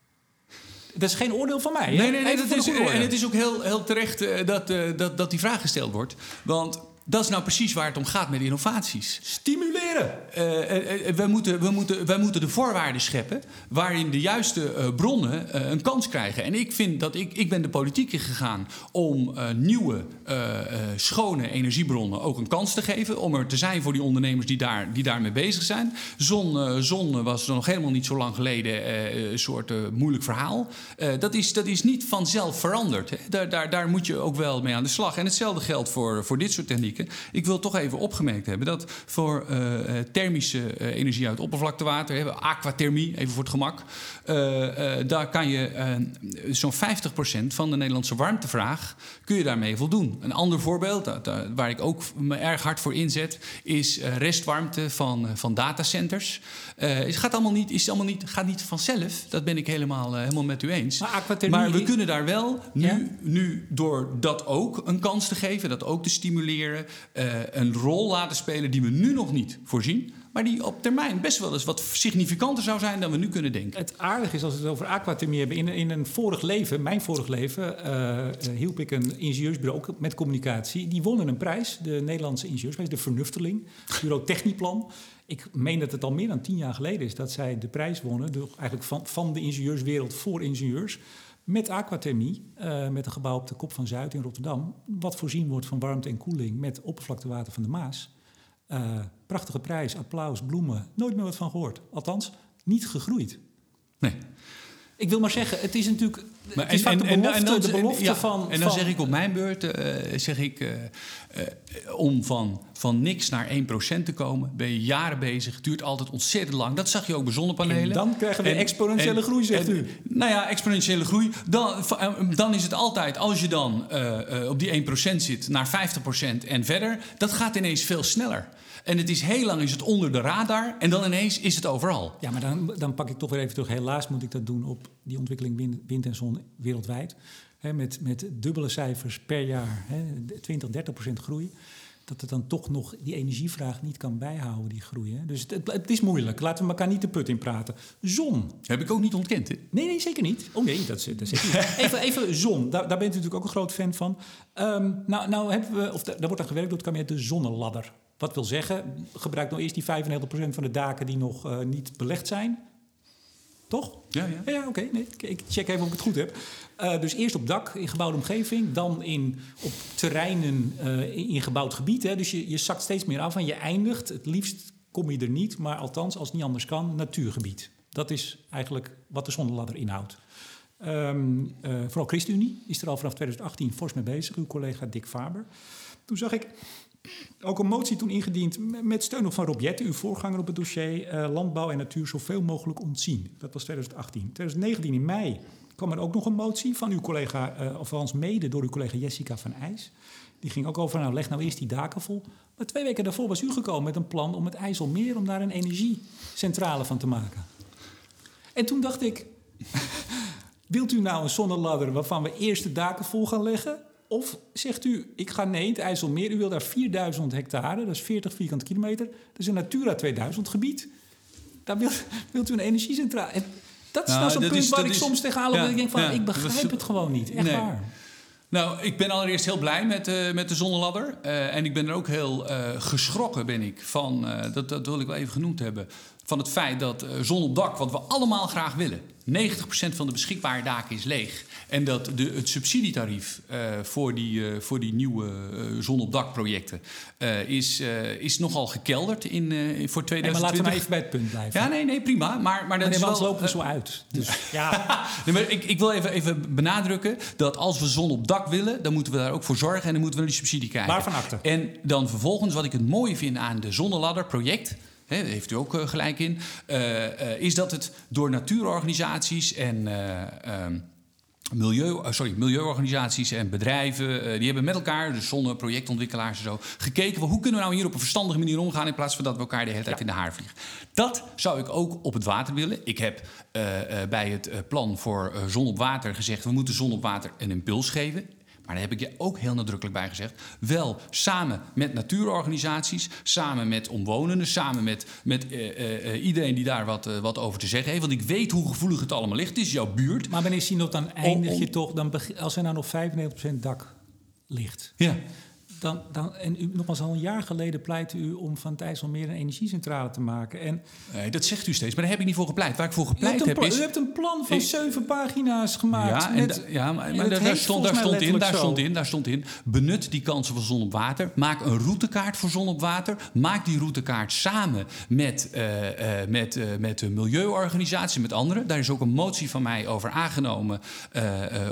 Dat is geen oordeel van mij. Nee, nee, nee. Dat is, en het is ook heel, heel terecht eh, dat, eh, dat, dat die vraag gesteld wordt. Want dat is nou precies waar het om gaat met innovaties. Stimuleren! Eh, eh, eh, wij, moeten, we moeten, wij moeten de voorwaarden scheppen waarin de juiste bronnen een kans krijgen. En ik vind dat ik, ik ben de politiek ingegaan om eh, nieuwe, schone energiebronnen ook een kans te geven. Om er te zijn voor die ondernemers die, daar, die daarmee bezig zijn. Zon, zon was nog helemaal niet zo lang geleden een soort moeilijk verhaal. Dat, is, dat is niet vanzelf veranderd. Hè. Daar, daar, daar moet je ook wel mee aan de slag. En hetzelfde geldt voor, voor dit soort technieken. Ik wil toch even opgemerkt hebben dat voor eh, thermische eh, energie uit oppervlaktewater, hè, aquathermie, even voor het gemak, daar kan je zo'n 50% van de Nederlandse warmtevraag kun je daarmee voldoen. Een ander voorbeeld, waar ik ook me erg hard voor inzet, is restwarmte van, van datacenters. Het gaat allemaal niet, is allemaal niet, gaat niet vanzelf. Dat ben ik helemaal, helemaal met u eens. Maar Maar we kunnen daar wel nu, Ja? nu door dat ook een kans te geven, dat ook te stimuleren, eh, een rol laten spelen die we nu nog niet voorzien. Maar die op termijn best wel eens wat significanter zou zijn dan we nu kunnen denken. Het aardige is als we het over aquathermie hebben. In, in een vorig leven, mijn vorig leven, eh, eh, hielp ik een ingenieursbureau ook met communicatie. Die wonnen een prijs, de Nederlandse ingenieursprijs, de Vernufteling, bureau Techniplan. Ik meen dat het al meer dan tien jaar geleden is dat zij de prijs wonnen. Dus eigenlijk van, van de ingenieurswereld voor ingenieurs. Met aquathermie, uh, met een gebouw op de Kop van Zuid in Rotterdam. Wat voorzien wordt van warmte en koeling met oppervlaktewater van de Maas. Uh, prachtige prijs, applaus, bloemen. Nooit meer wat van gehoord. Althans, niet gegroeid. Nee. Ik wil maar zeggen, het is natuurlijk. Maar het is en, vaak de en- belofte, en dan- de belofte ja, van. En dan van- zeg ik op mijn beurt, eh, zeg ik, eh, eh, om van, van niks naar 1% te komen, ben je jaren bezig. Het duurt altijd ontzettend lang. Dat zag je ook bij zonnepanelen. En dan krijgen we En- exponentiële en- groei, zegt u. Nou ja, exponentiële groei. Dan, dan is het altijd, als je dan op die 1% zit, naar 50% en verder, dat gaat ineens veel sneller. En het is heel lang is het onder de radar en dan ineens is het overal. Ja, maar dan, dan pak ik toch weer even terug. Helaas moet ik dat doen op die ontwikkeling wind, wind en zon wereldwijd. Met, met dubbele cijfers per jaar, hè, 20, 30 procent groei. Dat het dan toch nog die energievraag niet kan bijhouden, die groei. Hè. Dus het, het, is moeilijk. Laten we elkaar niet de put in praten. Zon. Heb ik ook niet ontkend. Hè? Nee, nee, zeker niet. Oh nee, dat, dat zit niet. Even, even zon. Daar, daar bent u natuurlijk ook een groot fan van. Ehm, nou, nou hebben we, of da- daar wordt aan gewerkt door het kabinet, de zonneladder. Wat wil zeggen, gebruik nou eerst die 95% van de daken die nog eh, niet belegd zijn. Toch? Ja, ja. Ja, ja, oké. Nee, ik- check even of ik het goed heb. Eh, dus eerst op dak in gebouwde omgeving, dan in, op terreinen eh, in, in gebouwd gebied. Hè. Dus je, je zakt steeds meer af en je eindigt, het liefst kom je er niet, maar althans als het niet anders kan, natuurgebied. Dat is eigenlijk wat de zonneladder inhoudt. Ehm, eh, vooral ChristenUnie is er al vanaf 2018 fors mee bezig, uw collega Dick Faber. Toen zag ik ook een motie toen ingediend met steun van Rob Jetten, uw voorganger op het dossier eh, landbouw en natuur zoveel mogelijk ontzien. Dat was 2018. 2019 in mei kwam er ook nog een motie van uw collega, eh, of althans mede door uw collega Jessica van IJs. Die ging ook over, nou leg nou eerst die daken vol. Maar twee weken daarvoor was u gekomen met een plan om het IJsselmeer, om daar een energiecentrale van te maken. En toen dacht ik, Wilt u nou een zonneladder waarvan we eerst de daken vol gaan leggen? Of zegt u, ik ga nee, het IJsselmeer, u wil daar 4000 hectare, dat is 40 vierkante kilometer. Dat is een Natura 2000 gebied. Daar wilt, wilt u een energiecentrale. En dat is Nou, nou, zo'n punt is- waar ik is- soms tegenaan loop. ja, ik denk van, ja, ik begrijp het gewoon niet. Echt Nee. waar. Nou, ik ben allereerst heel blij met, eh, met de zonneladder. Eh, en ik ben er ook heel eh, geschrokken ben ik van, dat, dat wil ik wel even genoemd hebben, van het feit dat eh, zon op dak, wat we allemaal graag willen, 90% van de beschikbare daken is leeg. En dat de, het subsidietarief eh, voor, die, eh, voor die nieuwe zon op dak projecten is, is nogal gekelderd in, voor Nee, maar 2020. laten we maar even bij het punt blijven. Ja, nee, nee, prima. Maar, maar dat Maar is nee, wel, lopen we zo uit. Dus ja, Nee, maar ik, ik wil even, even benadrukken dat als we zon op dak willen, dan moeten we daar ook voor zorgen en dan moeten we die subsidie krijgen. Waarvan akte? En dan vervolgens, wat ik het mooie vind aan de Zonneladder project. Daar heeft u ook eh, gelijk in. eh, eh, is dat het door natuurorganisaties en eh, ehm, milieu, sorry, milieuorganisaties en bedrijven. die hebben met elkaar, dus zonneprojectontwikkelaars en zo, gekeken. van hoe kunnen we nou hier op een verstandige manier omgaan. in plaats van dat we elkaar de hele tijd in de haar vliegen. Dat zou ik ook op het water willen. Ik heb bij het plan voor zon op water gezegd. we moeten zon op water een impuls geven. Maar daar heb ik je ook heel nadrukkelijk bij gezegd. Wel samen met natuurorganisaties, samen met omwonenden, samen met, met eh, eh, eh, iedereen die daar wat, wat over te zeggen heeft. Want ik weet hoe gevoelig het allemaal ligt. Het is jouw buurt. maar meneer Sinot, dan eindig om- je toch... Dan als er nou nog 95% dak ligt... Ja. Dan, dan, en u, nogmaals, al een jaar geleden pleitte u om van het IJsselmeer een energiecentrale te maken. En Nee, dat zegt u steeds, maar daar heb ik niet voor gepleit. Waar ik voor gepleit heb is... u hebt een plan van Ik- zeven pagina's gemaakt. Ja, met, ja maar, maar daar, stond, daar, stond in, daar, stond in, daar stond in. Benut die kansen van zon op water. Maak een routekaart voor zon op water. Maak die routekaart samen met, eh, eh, met, eh, met de milieuorganisatie, met anderen. Daar is ook een motie van mij over aangenomen.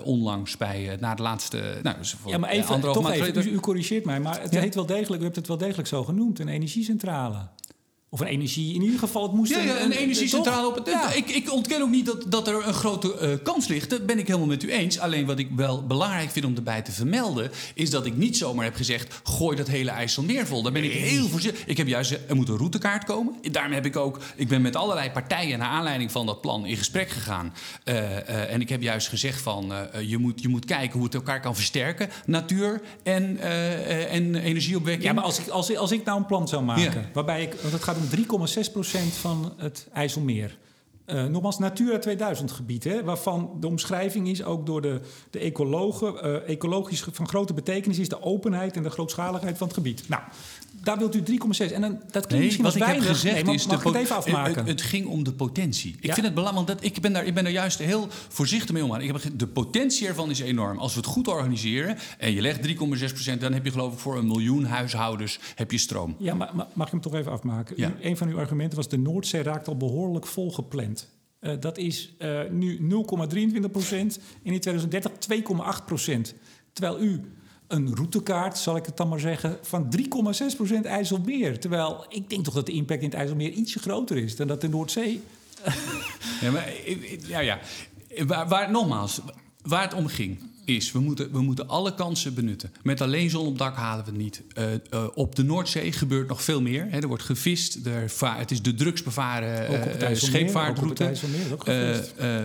onlangs bij, na de laatste. Nou, dus voor, Ja, maar even, toch even, u, u corrigeert mij, maar het Ja. heet wel degelijk, u hebt het wel degelijk zo genoemd, een energiecentrale. Of een energie, in ieder geval, het moest Ja, ja, een energiecentrale op het. Ja. Ik, ik ontken ook niet dat, dat er een grote eh, kans ligt. Dat ben ik helemaal met u eens. Alleen wat ik wel belangrijk vind om erbij te vermelden. is dat ik niet zomaar heb gezegd. gooi dat hele IJsselmeer vol. Daar ben ik heel voorzichtig. Ik heb juist. gezegd, Er moet een routekaart komen. Daarom heb ik ook. Ik ben met allerlei partijen. naar aanleiding van dat plan in gesprek gegaan. Eh, eh, en ik heb juist gezegd van. eh, je, moet, je moet kijken hoe het elkaar kan versterken. Natuur en, eh, eh, en energieopwekking. Ja, maar als ik, als, als ik nou een plan zou maken, waarbij ik, want het gaat om 3,6% van het IJsselmeer. Eh, nogmaals, Natura 2000 gebied, hè, waarvan de omschrijving is ook door de, de ecologen, eh, ecologisch van grote betekenis is de openheid en de grootschaligheid van het gebied. Nou, daar wilt u 3,6. En dan, dat klinkt Nee, misschien wat ik heb weinig. gezegd nee, maar is... mag het even afmaken? Het, het ging om de potentie. Ik Ja. vind het belangrijk, want dat, ik, ben daar, ik ben daar juist heel voorzichtig mee omgaan. Ik heb, de potentie ervan is enorm. Als we het goed organiseren en je legt 3,6% dan heb je geloof ik voor een miljoen huishoudens heb je stroom. Ja, maar, maar mag ik hem toch even afmaken? Ja. Een van uw argumenten was de Noordzee raakt al behoorlijk volgepland. Eh dat is eh, nu 0,23 procent en in 2030 2,8 procent. Terwijl u een routekaart, zal ik het dan maar zeggen, van 3,6 procent IJsselmeer. Terwijl ik denk toch dat de impact in het IJsselmeer ietsje groter is dan dat de Noordzee. Ja, maar, ik- ik- ja, ja. Waar, waar, nogmaals, waar het om ging, is we moeten, we moeten alle kansen benutten. Met alleen zon op dak halen we het niet. Eh, eh, op de Noordzee gebeurt nog veel meer. Hè. Er wordt gevist. Er het is de drugsbevaren op scheepvaartroute.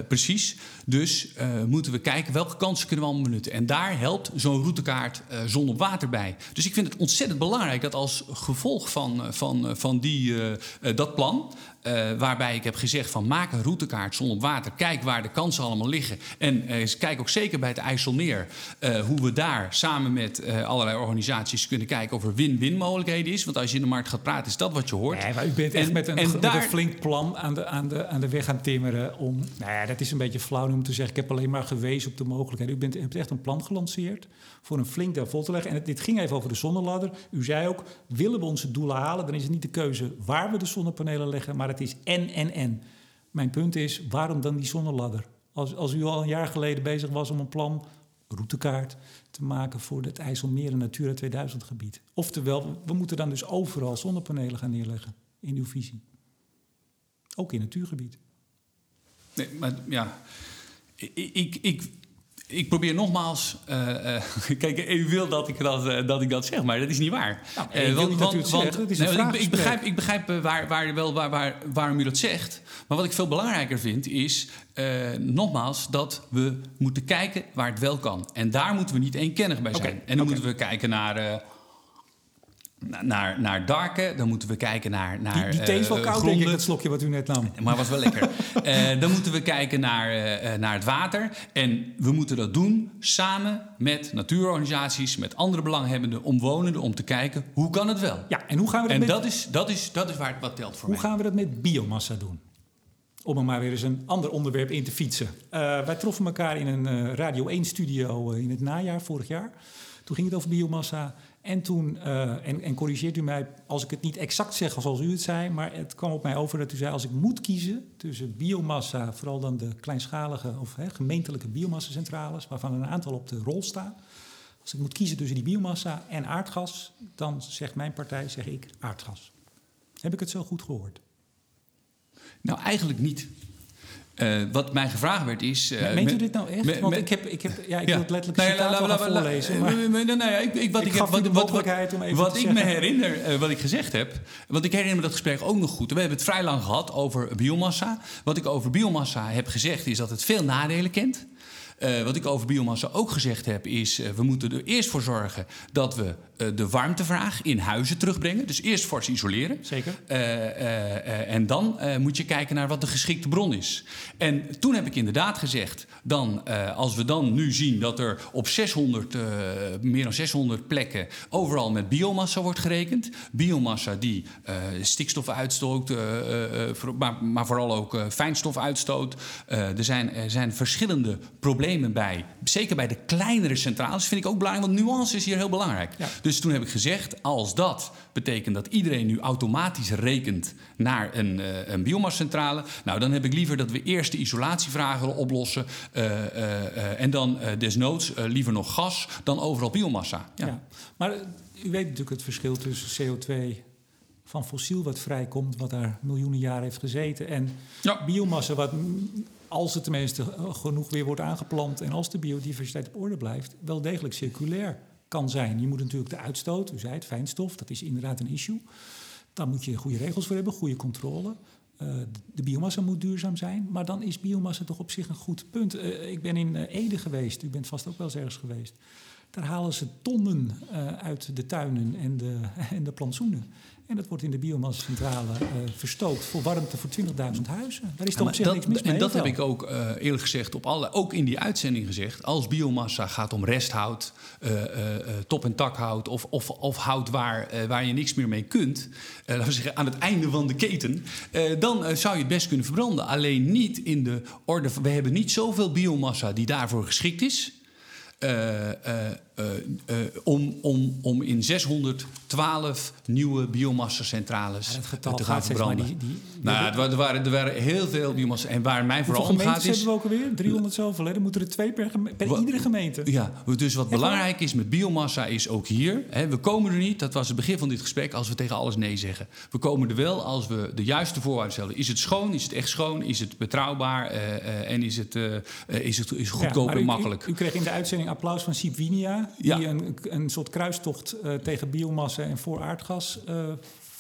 precies. Dus moeten we kijken welke kansen kunnen we allemaal benutten. En daar helpt zo'n routekaart zon op water bij. Dus ik vind het ontzettend belangrijk dat als gevolg van, van, van die, dat plan... eh, waarbij ik heb gezegd van maak een routekaart zon op water. Kijk waar de kansen allemaal liggen. En eh, kijk ook zeker bij het IJsselmeer... eh, hoe we daar samen met allerlei organisaties kunnen kijken... of er win-win mogelijkheden is. Want als je in de markt gaat praten, is dat wat je hoort. Nee, maar u bent echt En- met, een, en met daar- een flink plan aan de, aan, de, aan de weg gaan timmeren om... Nou ja, dat is een beetje flauw om te zeggen, ik heb alleen maar gewezen op de mogelijkheden. U bent, u hebt echt een plan gelanceerd voor een flink deel vol te leggen. En het, dit ging even over de zonneladder. U zei ook, willen we onze doelen halen, dan is het niet de keuze waar we de zonnepanelen leggen, maar het is en, en, en. Mijn punt is, waarom dan die zonneladder? Als, als u al een jaar geleden bezig was om een plan, routekaart, te maken voor het IJsselmeer en Natura 2000 gebied. Oftewel, we moeten dan dus overal zonnepanelen gaan neerleggen in uw visie. Ook in natuurgebied. Nee, maar ja, ik, ik, ik, probeer nogmaals. eh, eh, kijk, u wil dat ik dat, eh, dat ik dat zeg, maar dat is niet waar. Nou, het is een nee, want ik, begrijp, ik begrijp waar, waar, wel, waar, waar, waarom u dat zegt. Maar wat ik veel belangrijker vind is, nogmaals, dat we moeten kijken waar het wel kan. En daar moeten we niet eenkennig bij zijn. En dan moeten we kijken naar. Eh, na- naar, naar Darken, dan moeten we kijken naar, naar Die, die thee is wel eh, koud, denk ik, dat slokje wat u net nam. Maar was wel lekker. Eh, dan moeten we kijken naar, eh, eh, naar het water. En we moeten dat doen samen met natuurorganisaties, met andere belanghebbenden, omwonenden, om te kijken hoe kan het wel. Ja, en hoe gaan we dat, En met, dat is, dat, is, dat is waar het wat telt voor hoe mij. gaan we dat met biomassa doen? Om er maar weer eens een ander onderwerp in te fietsen. Eh, wij troffen elkaar in een eh, Radio 1-studio in het najaar vorig jaar. Toen ging het over biomassa. En toen, eh, en, corrigeert u mij als ik het niet exact zeg zoals u het zei, maar het kwam op mij over dat u zei: als ik moet kiezen tussen biomassa, vooral dan de kleinschalige of hè, gemeentelijke biomassacentrales, waarvan een aantal op de rol staan. Als ik moet kiezen tussen die biomassa en aardgas, dan zegt mijn partij, zeg ik aardgas. Heb ik het zo goed gehoord? Nou, eigenlijk niet. Eh, wat mij gevraagd werd is... eh, Meent u dit nou echt? Want ik, heb, ik, heb, ja, ik wil het letterlijk Nee, citaat wel voorlezen. ik, ik, wat Ik ik, heb- de wat- wat- mogelijkheid om even wat ik me herinner, eh, wat ik gezegd heb... Want ik herinner me dat gesprek ook nog goed. We hebben het vrij lang gehad over biomassa. Wat ik over biomassa heb gezegd is dat het veel nadelen kent. Wat ik over biomassa ook gezegd heb, is we moeten er eerst voor zorgen dat we de warmtevraag in huizen terugbrengen. Dus eerst fors isoleren. Zeker. Eh, eh, eh, en dan eh, moet je kijken naar wat de geschikte bron is. En toen heb ik inderdaad gezegd, dan, eh, als we dan nu zien dat er op 600, eh, meer dan 600 plekken overal met biomassa wordt gerekend. Biomassa die eh, stikstof uitstoot, eh, eh, eh, maar, maar vooral ook eh, fijnstof uitstoot. Eh, er, zijn, er zijn verschillende problemen bij. Zeker bij de kleinere centrales vind ik ook belangrijk, want nuance is hier heel belangrijk. Ja. Dus toen heb ik gezegd, als dat betekent dat iedereen nu automatisch rekent naar een, eh een biomascentrale, nou dan heb ik liever dat we eerst de isolatievragen oplossen eh, eh, en dan desnoods liever nog gas dan overal biomassa. Ja. Ja. Maar u weet natuurlijk het verschil tussen CO2 van fossiel wat vrijkomt, wat daar miljoenen jaren heeft gezeten. En Ja. biomassa, wat mm, als het tenminste genoeg weer wordt aangeplant en als de biodiversiteit op orde blijft, wel degelijk circulair kan zijn. Je moet natuurlijk de uitstoot, u zei het, fijnstof, dat is inderdaad een issue. Daar moet je goede regels voor hebben, goede controle. Eh, de biomassa moet duurzaam zijn, maar dan is biomassa toch op zich een goed punt. Eh, ik ben in eh, Ede geweest, u bent vast ook wel ergens geweest. Daar halen ze tonnen uit de tuinen en de, en de plantsoenen. En dat wordt in de biomassacentrale eh verstookt voor warmte voor 20.000 huizen. Daar is Ja, maar op zich dat- niks mis mee. en dat heb ik ook eh, eerlijk gezegd op alle, ook in die uitzending gezegd. Als biomassa gaat om resthout, eh, top- en takhout of, of, of hout waar, waar je niks meer mee kunt, laten we zeggen aan het einde van de keten, dan zou je het best kunnen verbranden. Alleen niet in de orde. van- We hebben niet zoveel biomassa die daarvoor geschikt is. Eh, eh, om, om, om in 612 nieuwe biomassacentrales Ja, te gaan maar verbranden. die- die- nou, wa- er, waren, er waren heel veel biomassa. En waar mij vooral om gaat is... hebben we ook alweer? 300 zoveel, hè? Dan moeten er twee per, per Wa- iedere gemeente. Ja, dus wat belangrijk is met biomassa is ook hier... Hè, we komen er niet, dat was het begin van dit gesprek... als we tegen alles nee zeggen. We komen er wel als we de juiste voorwaarden stellen. Is het schoon? Is het echt schoon? Is het betrouwbaar? eh, en is het, eh, is het, is Ja, goedkoop en u- makkelijk? U, u kreeg in de uitzending applaus van Sipwinia, Ja. die een, een soort kruistocht eh, tegen biomassa en voor aardgas. eh,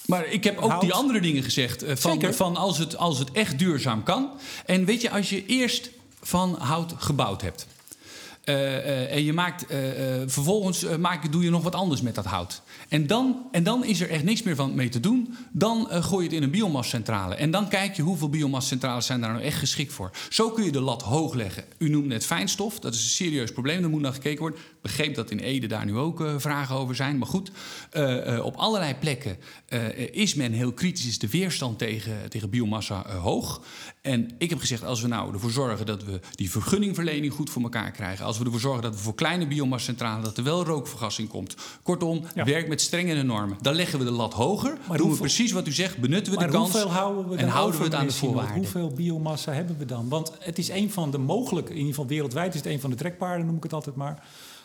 Maar ik heb ook die andere dingen gezegd. eh, van, Zeker. van als, het, als het echt duurzaam kan. En weet je, als je eerst van hout gebouwd hebt. en je maakt, vervolgens maak, doe je nog wat anders met dat hout. En dan, en dan is er echt niks meer van mee te doen. Dan eh, gooi je het in een biomassacentrale. En dan kijk je hoeveel biomassacentrales zijn daar nou echt geschikt voor. Zo kun je de lat hoog leggen. U noemt net fijnstof. Dat is een serieus probleem. Daar moet naar gekeken worden. Ik begreep dat in Ede daar nu ook eh, vragen over zijn. Maar goed, eh, op allerlei plekken is men heel kritisch. Is de weerstand tegen, tegen biomassa hoog. En ik heb gezegd, als we nou ervoor zorgen dat we die vergunningverlening goed voor elkaar krijgen. Als we ervoor zorgen dat we voor kleine biomassacentrales dat er wel rookvergassing komt. Kortom, Ja. Met strengere normen. Dan leggen we de lat hoger. doen we precies wat u zegt. Benutten we maar de kans. hoeveel houden we en houden we het aan de voorwaarden. Hoeveel biomassa hebben we dan? Want het is een van de mogelijke, in ieder geval wereldwijd is het een van de trekpaarden, noem ik het altijd maar.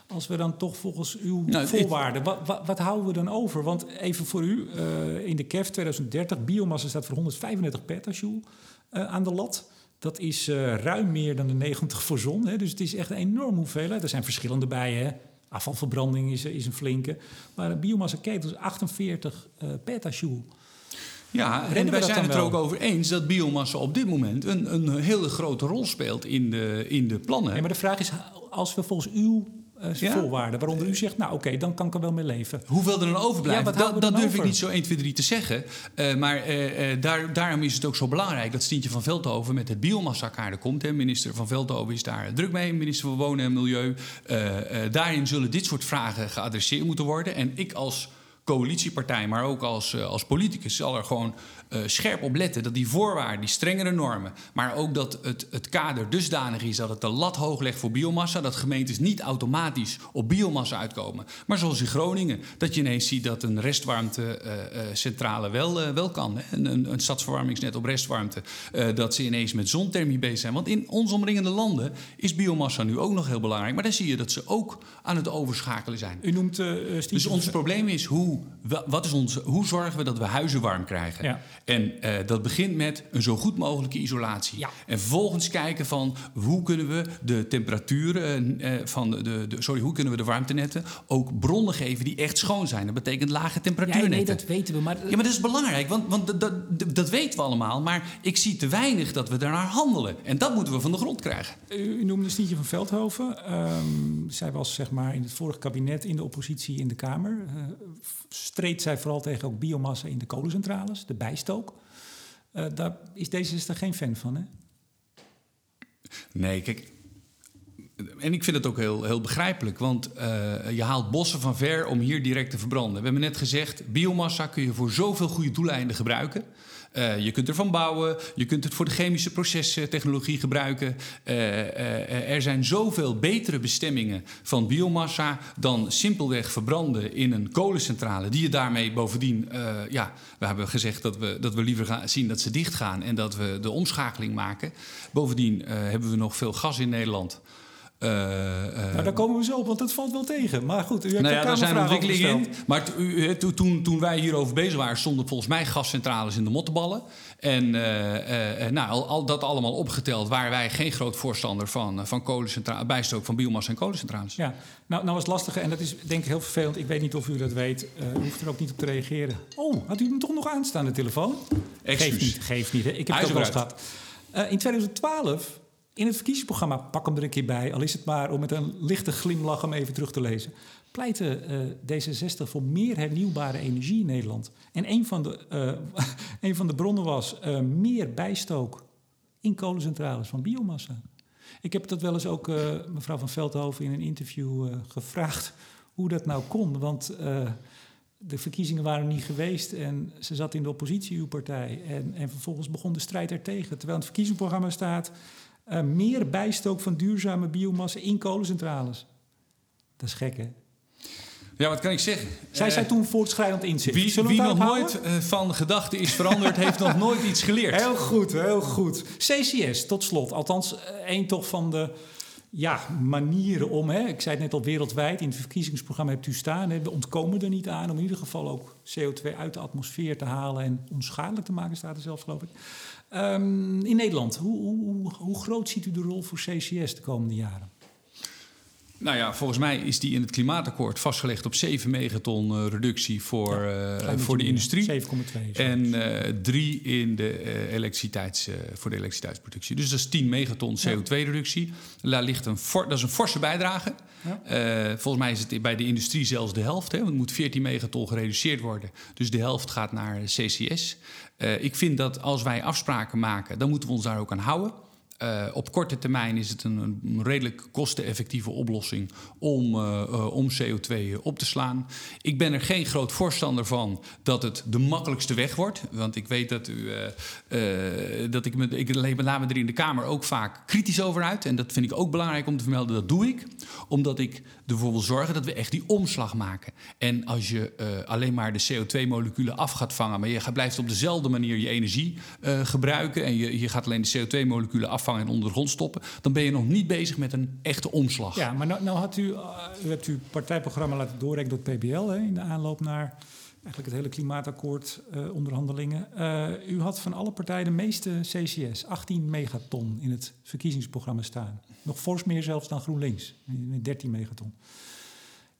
Als we dan toch volgens uw Nou, voorwaarden, wat, wat, wat houden we dan over? Want even voor u, eh, in de KEF 2030, biomassa staat voor 135 petajoule eh, aan de lat. Dat is eh, ruim meer dan de 90 voor zon. Hè? Dus het is echt een enorme hoeveelheid. Er zijn verschillende bij. Hè? Afvalverbranding is, is een flinke. Maar een biomassa ketel is 48 eh petajoule. Ja, en wij zijn het er ook over eens dat biomassa op dit moment een, een hele grote rol speelt in de, in de plannen. Nee, maar de vraag is, als we volgens uw Ja? voorwaarden, waaronder u zegt, nou oké, dan kan ik er wel mee leven. Hoeveel er dan overblijft, Ja, dat, dat durf ik niet zo 1, 2, 3 te zeggen. Eh, maar eh, eh, daar, daarom is het ook zo belangrijk dat Stientje van Veldhoven met het biomassakaarde komt. Hè. Minister van Veldhoven is daar druk mee, minister van Wonen en Milieu. Eh, eh, daarin zullen dit soort vragen geadresseerd moeten worden. En ik als coalitiepartij, maar ook als, eh, als politicus zal er gewoon eh, scherp op letten dat die voorwaarden, die strengere normen, maar ook dat het, het kader dusdanig is dat het de lat hoog legt voor biomassa, dat gemeentes niet automatisch op biomassa uitkomen. Maar zoals in Groningen, dat je ineens ziet dat een restwarmtecentrale wel, eh, wel kan. Hè? Een, een, een stadsverwarmingsnet op restwarmte, eh, dat ze ineens met zonthermie bezig zijn. Want in ons omringende landen is biomassa nu ook nog heel belangrijk, maar dan zie je dat ze ook aan het overschakelen zijn. U noemt eh Dus ons probleem is hoe, wa- wat is onze, hoe zorgen we dat we huizen warm krijgen? Ja. En eh, dat begint met een zo goed mogelijke isolatie. Ja. En vervolgens kijken van hoe kunnen we de temperaturen eh, van de, de, sorry, hoe kunnen we de warmtenetten ook bronnen geven die echt schoon zijn. Dat betekent lage Ja, temperatuurnetten. nee, dat weten we. Maar, Ja, maar dat is belangrijk, want, want dat, dat, dat weten we allemaal. Maar ik zie te weinig dat we daarnaar handelen. En dat moeten we van de grond krijgen. u, u noemde Stientje van Veldhoven. Ehm, zij was zeg maar in het vorige kabinet in de oppositie in de Kamer. Eh, streed zij vooral tegen ook biomassa in de kolencentrales, de bijstook. Eh, daar is D66 geen fan van, hè? Nee, kijk. En ik vind het ook heel, heel begrijpelijk, want eh, je haalt bossen van ver om hier direct te verbranden. We hebben net gezegd, biomassa kun je voor zoveel goede doeleinden gebruiken. Eh, je kunt ervan bouwen, je kunt het voor de chemische procestechnologie gebruiken. Eh, eh, er zijn zoveel betere bestemmingen van biomassa dan simpelweg verbranden in een kolencentrale. Die je daarmee bovendien, ja, we hebben gezegd dat we, dat we liever gaan zien dat ze dichtgaan en dat we de omschakeling maken. Bovendien hebben we nog veel gas in Nederland. Eh, nou, daar komen we zo op, want dat valt wel tegen. Maar goed, u hebt nou ja, daar zijn ontwikkelingen in. Maar toen, toen wij hierover bezig waren, stonden volgens mij gascentrales in de mottenballen. En nou, al, al, dat allemaal opgeteld, waren wij geen groot voorstander van, van kolencentrales, bijstook van biomassa en kolencentrales. Ja, nou, nou was lastige, en dat is denk ik heel vervelend. Ik weet niet of u dat weet. u hoeft er ook niet op te reageren. Oh, had u hem toch nog aanstaan, de telefoon? Geeft niet, geeft niet. Hè? Ik heb het ook wel gehad. in 2012 in het verkiezingsprogramma, pak hem er een keer bij, al is het maar om met een lichte glimlach hem even terug te lezen, pleitte uh, D66 voor meer hernieuwbare energie in Nederland. En een van de, uh, een van de bronnen was uh, meer bijstook in kolencentrales van biomassa. Ik heb dat wel eens ook mevrouw van Veldhoven in een interview gevraagd hoe dat nou kon. Want de verkiezingen waren niet geweest en ze zat in de oppositie, uw partij. En, en vervolgens begon de strijd ertegen. Terwijl in het verkiezingsprogramma staat uh, meer bijstook van duurzame biomassa in kolencentrales. Dat is gek, hè? Ja, wat kan ik zeggen? Zij zijn uh, toen voortschrijdend inzicht. Wie, wie nog nooit uh, van gedachten is veranderd, heeft nog nooit iets geleerd. Heel goed, heel goed. CCS, tot slot. Althans, een toch van de ja, manieren om... Hè, ik zei het net al wereldwijd, in het verkiezingsprogramma hebt u staan... Hè, we ontkomen er niet aan om in ieder geval ook CO2 uit de atmosfeer te halen... en onschadelijk te maken, staat er zelfs, geloof ik. Um, in Nederland, hoe, hoe, hoe groot ziet u de rol voor CCS de komende jaren? Nou ja, volgens mij is die in het klimaatakkoord vastgelegd op 7 megaton uh, reductie voor, ja, uh, voor de industrie. 7,2. En uh, 3 in de elektriciteits, voor de elektriciteitsproductie. Dus dat is 10 megaton CO2-reductie. Daar ligt een dat is een forse bijdrage. Ja. volgens mij is het bij de industrie zelfs de helft. Hè, want het moet 14 megaton gereduceerd worden. Dus de helft gaat naar CCS. ik vind dat als wij afspraken maken, dan moeten we ons daar ook aan houden. Uh, op korte termijn is het een, redelijk kosteneffectieve oplossing om, uh, uh, om CO2 op te slaan. Ik ben er geen groot voorstander van dat het de makkelijkste weg wordt. Want ik weet dat u. dat ik me. Ik laat me er in de Kamer ook vaak kritisch over uit. En dat vind ik ook belangrijk om te vermelden. Dat doe ik. Omdat ik ervoor wil zorgen dat we echt die omslag maken. En als je alleen maar de CO2-moleculen af gaat vangen. maar je blijft op dezelfde manier je energie gebruiken. en je, je gaat alleen de CO2-moleculen af en onder de grond stoppen, dan ben je nog niet bezig met een echte omslag. Ja, maar nou, nou had u, uh, u hebt uw partijprogramma laten doorrekenen door het PBL hè, in de aanloop naar eigenlijk het hele klimaatakkoord uh, onderhandelingen. Uh, u had van alle partijen de meeste CCS, 18 megaton in het verkiezingsprogramma staan. Nog fors meer zelfs dan GroenLinks, met 13 megaton.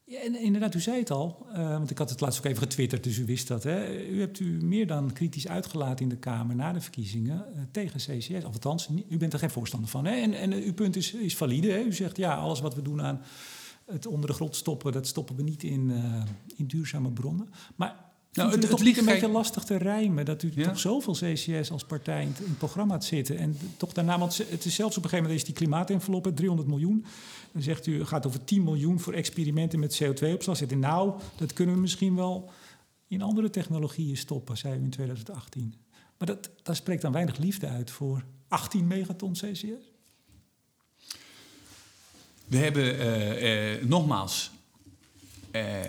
Ja, en inderdaad, u zei het al, uh, want ik had het laatst ook even getwitterd, dus u wist dat. Hè. U hebt u meer dan kritisch uitgelaten in de Kamer na de verkiezingen uh, tegen CCS. Althans, u bent er geen voorstander van. Hè. En, en uw punt is, is valide. Hè. U zegt, ja, alles wat we doen aan het onder de grond stoppen, dat stoppen we niet in, in duurzame bronnen. Maar nou, het, het ligt een beetje lastig te rijmen dat u ja? toch zoveel CCS als partij in het, in het programma had zitten. En toch daarna, want het is zelfs op een gegeven moment is die klimaatenveloppe 300 miljoen. Dan zegt u, het gaat over 10 miljoen voor experimenten met CO2-opslag. Zegt nou, dat kunnen we misschien wel in andere technologieën stoppen, zei u in 2018. Maar dat, daar spreekt dan weinig liefde uit voor 18 megaton CCS. We hebben uh, uh, nogmaals uh,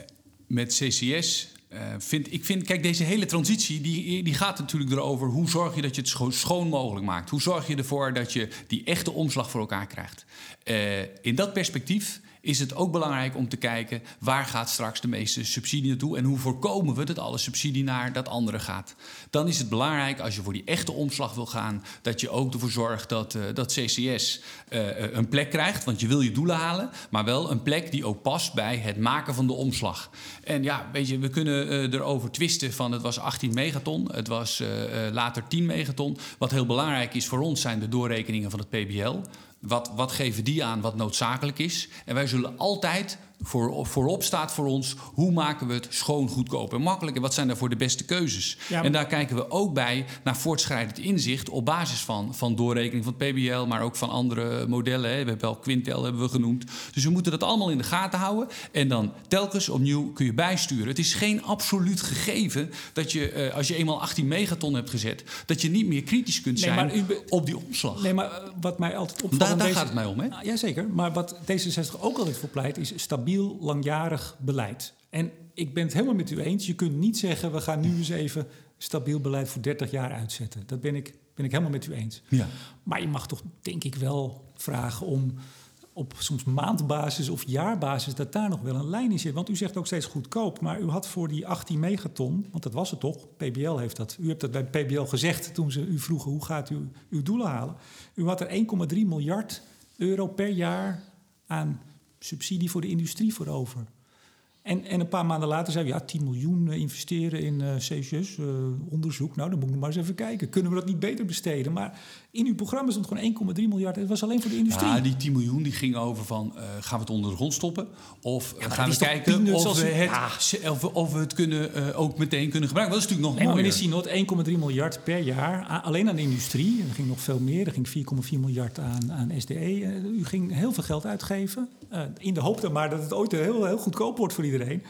met CCS uh, vind, ik vind, kijk, deze hele transitie die, die gaat natuurlijk erover hoe zorg je dat je het scho schoon mogelijk maakt. Hoe zorg je ervoor dat je die echte omslag voor elkaar krijgt. Uh, in dat perspectief is het ook belangrijk om te kijken waar gaat straks de meeste subsidie naartoe en hoe voorkomen we dat alle subsidie naar dat andere gaat. Dan is het belangrijk als je voor die echte omslag wil gaan, dat je ook ervoor zorgt dat, uh, dat CCS uh, een plek krijgt, want je wil je doelen halen, maar wel een plek die ook past bij het maken van de omslag. En ja, weet je, we kunnen erover twisten van het was 18 megaton, het was later 10 megaton. Wat heel belangrijk is voor ons zijn de doorrekeningen van het PBL. Wat, wat geven die aan wat noodzakelijk is? En wij zullen altijd voor, voorop staat voor ons hoe maken we het schoon, goedkoop en makkelijk en wat zijn daarvoor de beste keuzes. Ja, en daar kijken we ook bij naar voortschrijdend inzicht op basis van, van doorrekening van het PBL, maar ook van andere modellen. Hè. We hebben wel Quintel hebben we genoemd. Dus we moeten dat allemaal in de gaten houden en dan telkens opnieuw kun je bijsturen. Het is geen absoluut gegeven dat je eh, als je eenmaal 18 megaton hebt gezet, dat je niet meer kritisch kunt zijn nee, op die omslag. Nee, maar eh, wat mij altijd opvalt. Daar, daar deze... gaat het mij om, hè? Nou, jazeker. Maar wat D66 ook altijd voor pleit, is stabiel stabiel, langjarig beleid. En ik ben het helemaal met u eens. Je kunt niet zeggen, we gaan nu eens even stabiel beleid voor 30 jaar uitzetten. Dat ben ik, ben ik helemaal met u eens. Ja. Maar je mag toch, denk ik, wel vragen om op soms maandbasis of jaarbasis dat daar nog wel een lijn in zit. Want u zegt ook steeds goedkoop, maar u had voor die 18 megaton, want dat was het toch, PBL heeft dat. U hebt dat bij PBL gezegd toen ze u vroegen hoe gaat u uw doelen halen. U had er 1,3 miljard euro per jaar aan subsidie voor de industrie voor over. En, en een paar maanden later zei we, ja, 10 miljoen eh, investeren in uh, CCS, uh, onderzoek. Nou, dan moet ik maar eens even kijken. Kunnen we dat niet beter besteden? Maar in uw programma stond gewoon 1,3 miljard. Het was alleen voor de industrie. Ja, die 10 miljoen die ging over van, uh, gaan we het onder de grond stoppen? Of ja, gaan we kijken of we, het, ja. of, we, of we het kunnen, ook meteen kunnen gebruiken? Dat is natuurlijk nog nee, mooier. meneer 1,3 miljard per jaar, alleen aan de industrie. Er ging nog veel meer. Er ging 4,4 miljard aan, aan SDE. u ging heel veel geld uitgeven. in de hoop dan maar dat het ooit heel, heel goedkoop wordt voor iedereen.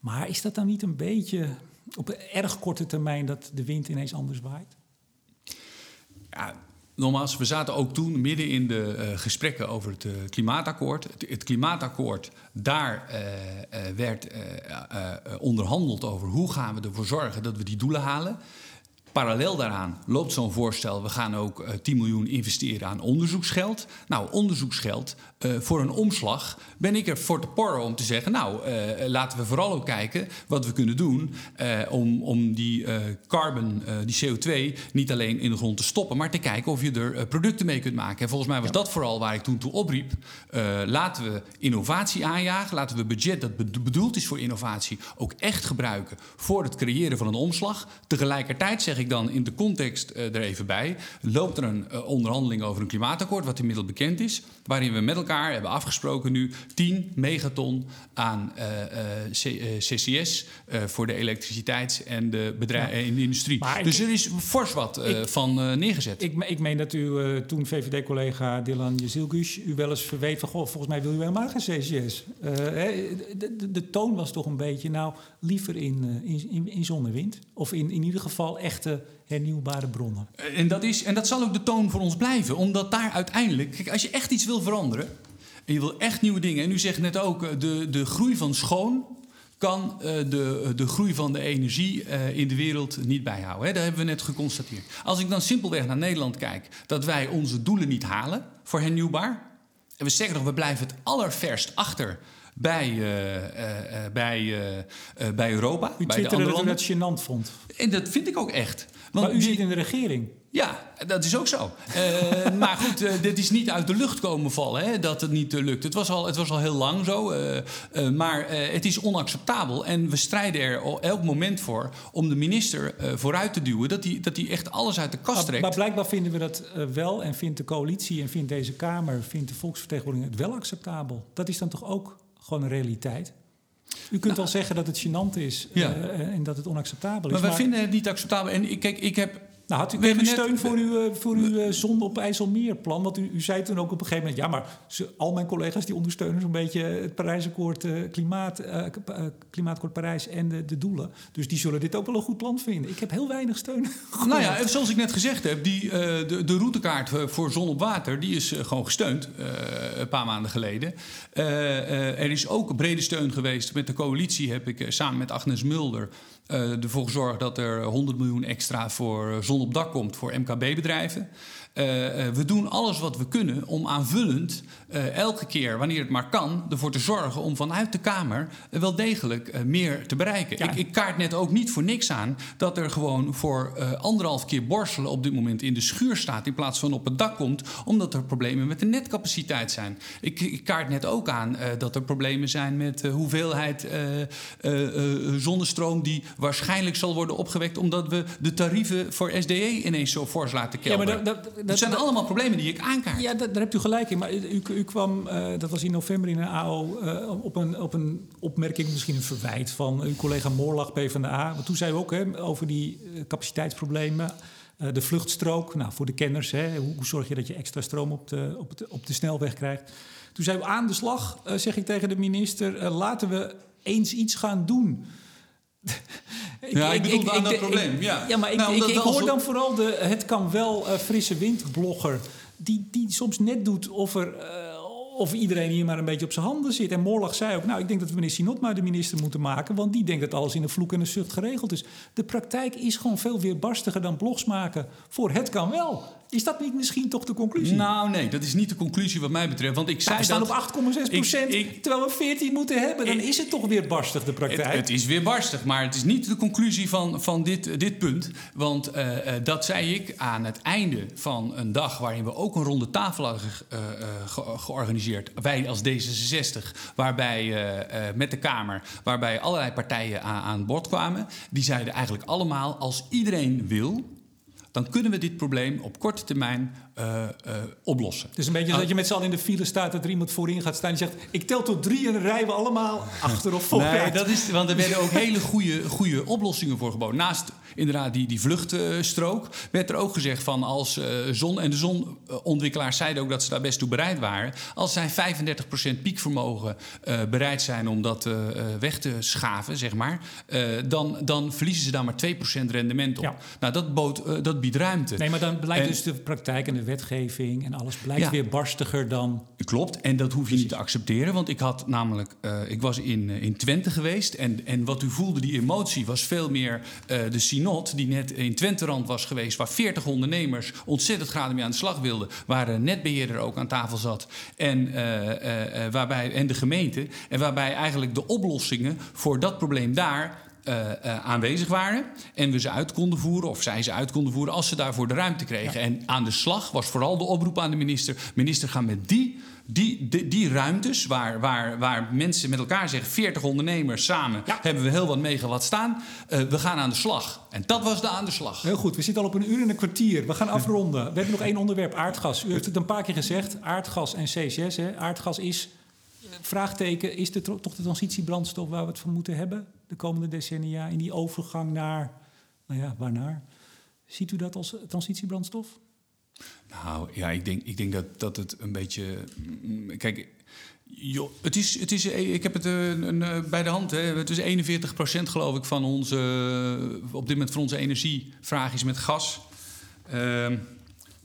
Maar is dat dan niet een beetje op een erg korte termijn dat de wind ineens anders waait? Ja, nogmaals, we zaten ook toen midden in de uh, gesprekken over het uh, klimaatakkoord. Het, het, klimaatakkoord, daar uh, werd onderhandeld over hoe gaan we ervoor zorgen dat we die doelen halen. Parallel daaraan loopt zo'n voorstel. We gaan ook uh, 10 miljoen investeren aan onderzoeksgeld. Nou, onderzoeksgeld uh, voor een omslag ben ik er voor te porren om te zeggen... nou, uh, laten we vooral ook kijken wat we kunnen doen... om, om die carbon, die CO2, niet alleen in de grond te stoppen... maar te kijken of je er producten mee kunt maken. En volgens mij was dat vooral waar ik toen toe opriep. laten we innovatie aanjagen. Laten we budget dat bedoeld is voor innovatie... ook echt gebruiken voor het creëren van een omslag. Tegelijkertijd zeg ik dan in de context uh, er even bij. Loopt er een uh, onderhandeling over een klimaatakkoord, wat inmiddels bekend is. Waarin we met elkaar hebben afgesproken nu 10 megaton aan uh, CCS voor de elektriciteits- en de, bedrijf, in de industrie. Maar dus er is fors wat ik, van neergezet. Ik, ik meen dat u toen VVD-collega Dylan Jezilgus u wel eens verweet van... Goh, volgens mij wil u helemaal geen CCS. De, de, de, toon was toch een beetje, nou, liever in, in, in en wind. Of in, in ieder geval echte hernieuwbare bronnen. En dat, is, en dat zal ook de toon voor ons blijven, omdat daar uiteindelijk, kijk, als je echt iets wil veranderen en je wil echt nieuwe dingen, en u zegt net ook, de, de groei van schoon kan uh, de, de groei van de energie uh, in de wereld niet bijhouden. Hè? Dat hebben we net geconstateerd. Als ik dan simpelweg naar Nederland kijk, dat wij onze doelen niet halen voor hernieuwbaar. En we zeggen nog, we blijven het allerverst achter bij, uh, bij, bij Europa. U bij de andere dat u dat gênant vond. En dat vind ik ook echt. Want maar u zit in de regering. Ja, dat is ook zo. uh, maar goed, uh, dit is niet uit de lucht komen vallen hè, dat het niet uh, lukt. Het was, al, het was al heel lang zo. maar het is onacceptabel. En we strijden er elk moment voor om de minister vooruit te duwen. Dat hij dat echt alles uit de kast trekt. Maar, maar blijkbaar vinden we dat wel. En vindt de coalitie en vindt deze Kamer, vindt de volksvertegenwoordiging het wel acceptabel. Dat is dan toch ook gewoon een realiteit? U kunt nou, wel zeggen dat het gênant is ja. uh, en dat het onacceptabel is. Maar wij maar... vinden het niet acceptabel. En kijk, ik heb nou, had u, we hebben steun net, voor uw, uh, voor uw uh, zon op IJsselmeerplan? Want u, u zei toen ook op een gegeven moment... ja, maar ze, al mijn collega's die ondersteunen zo'n beetje het Parijsakkoord... Uh, klimaat, Klimaatakkoord Parijs en de, de, doelen. Dus die zullen dit ook wel een goed plan vinden. Ik heb heel weinig steun. nou ja, zoals ik net gezegd heb... Die, de, de routekaart voor zon op water... die is gewoon gesteund een paar maanden geleden. er is ook brede steun geweest. Met de coalitie heb ik samen met Agnes Mulder... Uh, ervoor gezorgd dat er 100 miljoen extra voor zon op dak komt voor MKB-bedrijven. Uh, we doen alles wat we kunnen om aanvullend uh, elke keer, wanneer het maar kan, ervoor te zorgen om vanuit de Kamer uh, wel degelijk meer te bereiken. Ja. Ik, ik, kaart net ook niet voor niks aan dat er gewoon voor anderhalf keer borstelen op dit moment in de schuur staat in plaats van op het dak komt, omdat er problemen met de netcapaciteit zijn. Ik, ik kaart net ook aan dat er problemen zijn met de hoeveelheid zonnestroom die waarschijnlijk zal worden opgewekt omdat we de tarieven voor SDE ineens zo fors laten kelderen. Ja, maar dat, dat, dat zijn dat, allemaal problemen die ik aankaart. Ja, daar hebt u gelijk in. Maar u, u kwam, uh, dat was in november in een AO, uh, op, een, op een opmerking, misschien een verwijt van uw collega Moorlag PvdA. Want toen zei u ook hè, over die uh, capaciteitsproblemen. de vluchtstrook, nou, voor de kenners, hè, hoe, hoe, zorg je dat je extra stroom op de, op de, op de snelweg krijgt? Toen zei u aan de slag, zeg ik tegen de minister, laten we eens iets gaan doen. Ik, ja, ik bedoel ik, aan ik, dat probleem. Ja, ja maar ik, nou, ik, hoor dan vooral de het kan wel uh, frisse wind blogger... Die, die soms net doet of, er, uh, of iedereen hier maar een beetje op zijn handen zit. En Morlag zei ook, nou, ik denk dat we meneer Sinot maar de minister moeten maken... want die denkt dat alles in een vloek en een zucht geregeld is. De praktijk is gewoon veel weerbarstiger dan blogs maken voor het kan wel. Is dat niet misschien toch de conclusie? Nou, nee, dat is niet de conclusie wat mij betreft. Want ik zei we staan dat... op 8,6 procent, terwijl we 14 moeten hebben. Dan is het toch weer barstig, de praktijk. Het, het, is weer barstig, maar het is niet de conclusie van, van dit, dit punt. Want uh, uh, dat zei ik aan het einde van een dag... waarin we ook een ronde tafel hadden ge, uh, ge, georganiseerd. Wij als D66, waarbij met de Kamer... waarbij allerlei partijen aan, aan boord kwamen. Die zeiden eigenlijk allemaal, als iedereen wil dan kunnen we dit probleem op korte termijn uh, uh, oplossen. Het is een beetje Nou, dat je met z'n allen in de file staat... dat er iemand voorin gaat staan en zegt... ik tel tot drie en dan rijden we allemaal achter of vooruit. Nee, dat is, want er werden ook hele goede, goede oplossingen voor geboden. Naast inderdaad die, die vluchtstrook werd er ook gezegd van... als uh, zon en de zonontwikkelaars zeiden ook dat ze daar best toe bereid waren... als zij 35% piekvermogen bereid zijn om dat weg te schaven, zeg maar... dan, dan verliezen ze daar maar 2% rendement op. Ja. Nou, dat, bood, dat biedt ruimte. Nee, maar dan blijkt En- dus de praktijk en de wetgeving en alles blijkt Ja. weer barstiger dan. Klopt, en dat hoef je niet te accepteren. Want ik had namelijk, eh, ik was in, eh, in Twente geweest. En, en wat u voelde, die emotie, was veel meer eh, de synod die net in Twenterand was geweest. Waar 40 ondernemers ontzettend graag mee aan de slag wilden. Waar een netbeheerder ook aan tafel zat. En, waarbij, en de gemeente. En waarbij eigenlijk de oplossingen voor dat probleem daar eh, eh, aanwezig waren. En we ze uit konden voeren, of zij ze uit konden voeren, als ze daarvoor de ruimte kregen. En aan de slag was vooral de oproep aan de minister: minister, ga met die. Die, die, die ruimtes waar, waar, waar mensen met elkaar zeggen, 40 ondernemers samen, Ja. hebben we heel wat megawatt staan. Eh, we gaan aan de slag. En dat was de aan de slag. Heel goed, we zitten al op een uur en een kwartier. We gaan afronden. We hebben nog één onderwerp: aardgas. U heeft het een paar keer gezegd: aardgas en CCS. Hè. Aardgas is. Vraagteken, is de, toch de transitiebrandstof waar we het van moeten hebben de komende decennia in die overgang naar, nou ja, waarnaar? Ziet u dat als transitiebrandstof? Nou ja, ik denk, ik denk dat, dat het een beetje. mm, Kijk, het is, het is, ik heb het eh, een, eh, bij de hand. Hè. Het is 41% geloof ik van onze. op dit moment van onze energievraag is met gas. Ehm,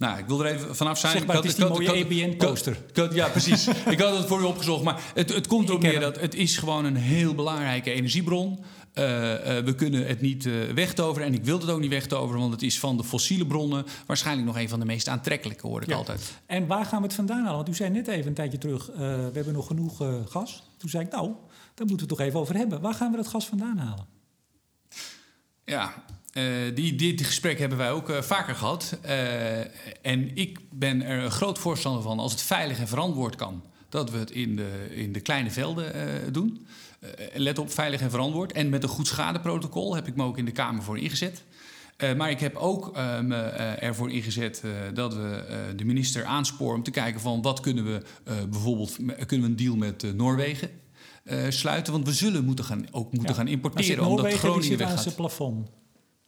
nou, ik wil er even vanaf zijn. Zeg maar, Ik het is die ik had- mooie EBN-poster. Ja, precies. ik had het voor u opgezocht. Maar het, het komt erop neer dat het is gewoon een heel belangrijke energiebron. Eh, eh, we kunnen het niet eh, wegtoveren. En ik wil het ook niet wegtoveren, want het is van de fossiele bronnen waarschijnlijk nog een van de meest aantrekkelijke, hoor ik Ja. altijd. En waar gaan we het vandaan halen? Want u zei net even een tijdje terug, we hebben nog genoeg gas. Toen zei ik, nou, daar moeten we het toch even over hebben. Waar gaan we dat gas vandaan halen? Ja, eh, die, dit gesprek hebben wij ook eh, vaker gehad. Eh, en ik ben er een groot voorstander van als het veilig en verantwoord kan. Dat we het in de, in de kleine velden doen. Let op, veilig en verantwoord. En met een goed schadeprotocol heb ik me ook in de Kamer voor ingezet. Maar ik heb ook me ervoor ingezet dat we de minister aansporen om te kijken van wat kunnen we bijvoorbeeld kunnen we een deal met Noorwegen sluiten. Want we zullen moeten gaan, ook moeten Ja. gaan importeren omdat Groningen weggaat. zijn plafond.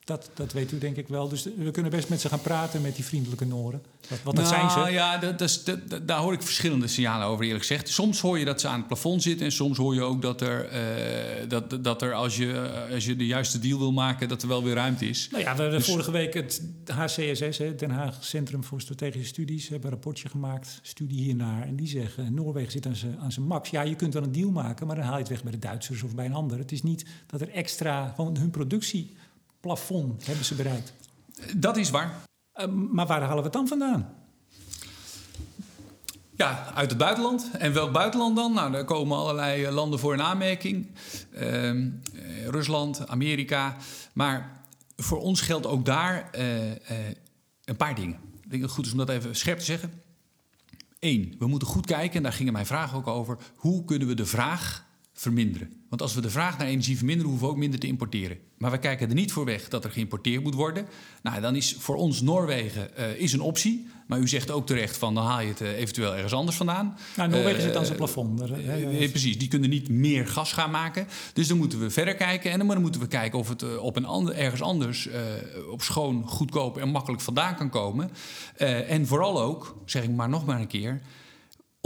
Dat, dat weet u denk ik wel. Dus we kunnen best met ze gaan praten met die vriendelijke Noren. Want dat zijn Nou ze. ja, dat, dat daar hoor ik verschillende signalen over, eerlijk gezegd. Soms hoor je dat ze aan het plafond zitten... en soms hoor je ook dat er, eh, dat, dat er als, je, als je de juiste deal wil maken... dat er wel weer ruimte is. Nou ja, we hebben Dus- vorige week het HCSS, hè, Den Haag Centrum voor Strategische Studies, hebben een rapportje gemaakt, studie hiernaar. En die zeggen, Noorwegen zit aan zijn, aan zijn max. Ja, je kunt wel een deal maken, maar dan haal je het weg bij de Duitsers of bij een ander. Het is niet dat er extra, gewoon hun productieplafond hebben ze bereikt. Dat is waar. Eh, maar waar halen we het dan vandaan? Ja, uit het buitenland. En welk buitenland dan? Nou, daar komen allerlei eh, landen voor in aanmerking. Ehm, eh, Rusland, Amerika. Maar voor ons geldt ook daar een paar dingen. Ik denk dat het goed is om dat even scherp te zeggen. Eén, we moeten goed kijken, en daar gingen mijn vragen ook over... hoe kunnen we de vraag verminderen? Want als we de vraag naar energie verminderen, hoeven we ook minder te importeren. Maar we kijken er niet voor weg dat er geïmporteerd moet worden. Nou, dan is voor ons Noorwegen eh, is een optie. Maar u zegt ook terecht van, dan haal je het eh, eventueel ergens anders vandaan. Nou, Noorwegen Eh, zit aan zijn plafond. Precies, die kunnen niet meer gas gaan maken. Dus dan moeten we verder kijken. En dan moeten we kijken of het op een ander, ergens anders op schoon, goedkoop en makkelijk vandaan kan komen. En vooral ook, zeg ik maar nog maar een keer.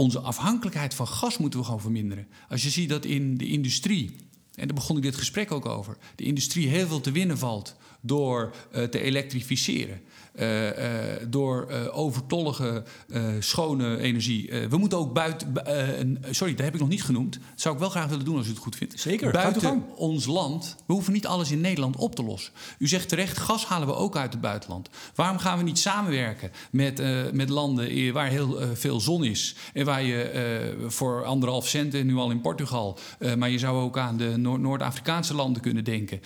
Onze afhankelijkheid van gas moeten we gewoon verminderen. Als je ziet dat in de industrie, en daar begon ik dit gesprek ook over, de industrie heel veel te winnen valt door eh, te elektrificeren. Eh, eh, door eh, overtollige schone energie. We moeten ook buiten. sorry, dat heb ik nog niet genoemd. Dat zou ik wel graag willen doen als u het goed vindt. Zeker, Buiten ons land. We hoeven niet alles in Nederland op te lossen. U zegt terecht, gas halen we ook uit het buitenland. Waarom gaan we niet samenwerken met, met landen waar heel veel zon is? En waar je voor anderhalf cent, en nu al in Portugal, maar je zou ook aan de Noord- Noord-Afrikaanse landen kunnen denken.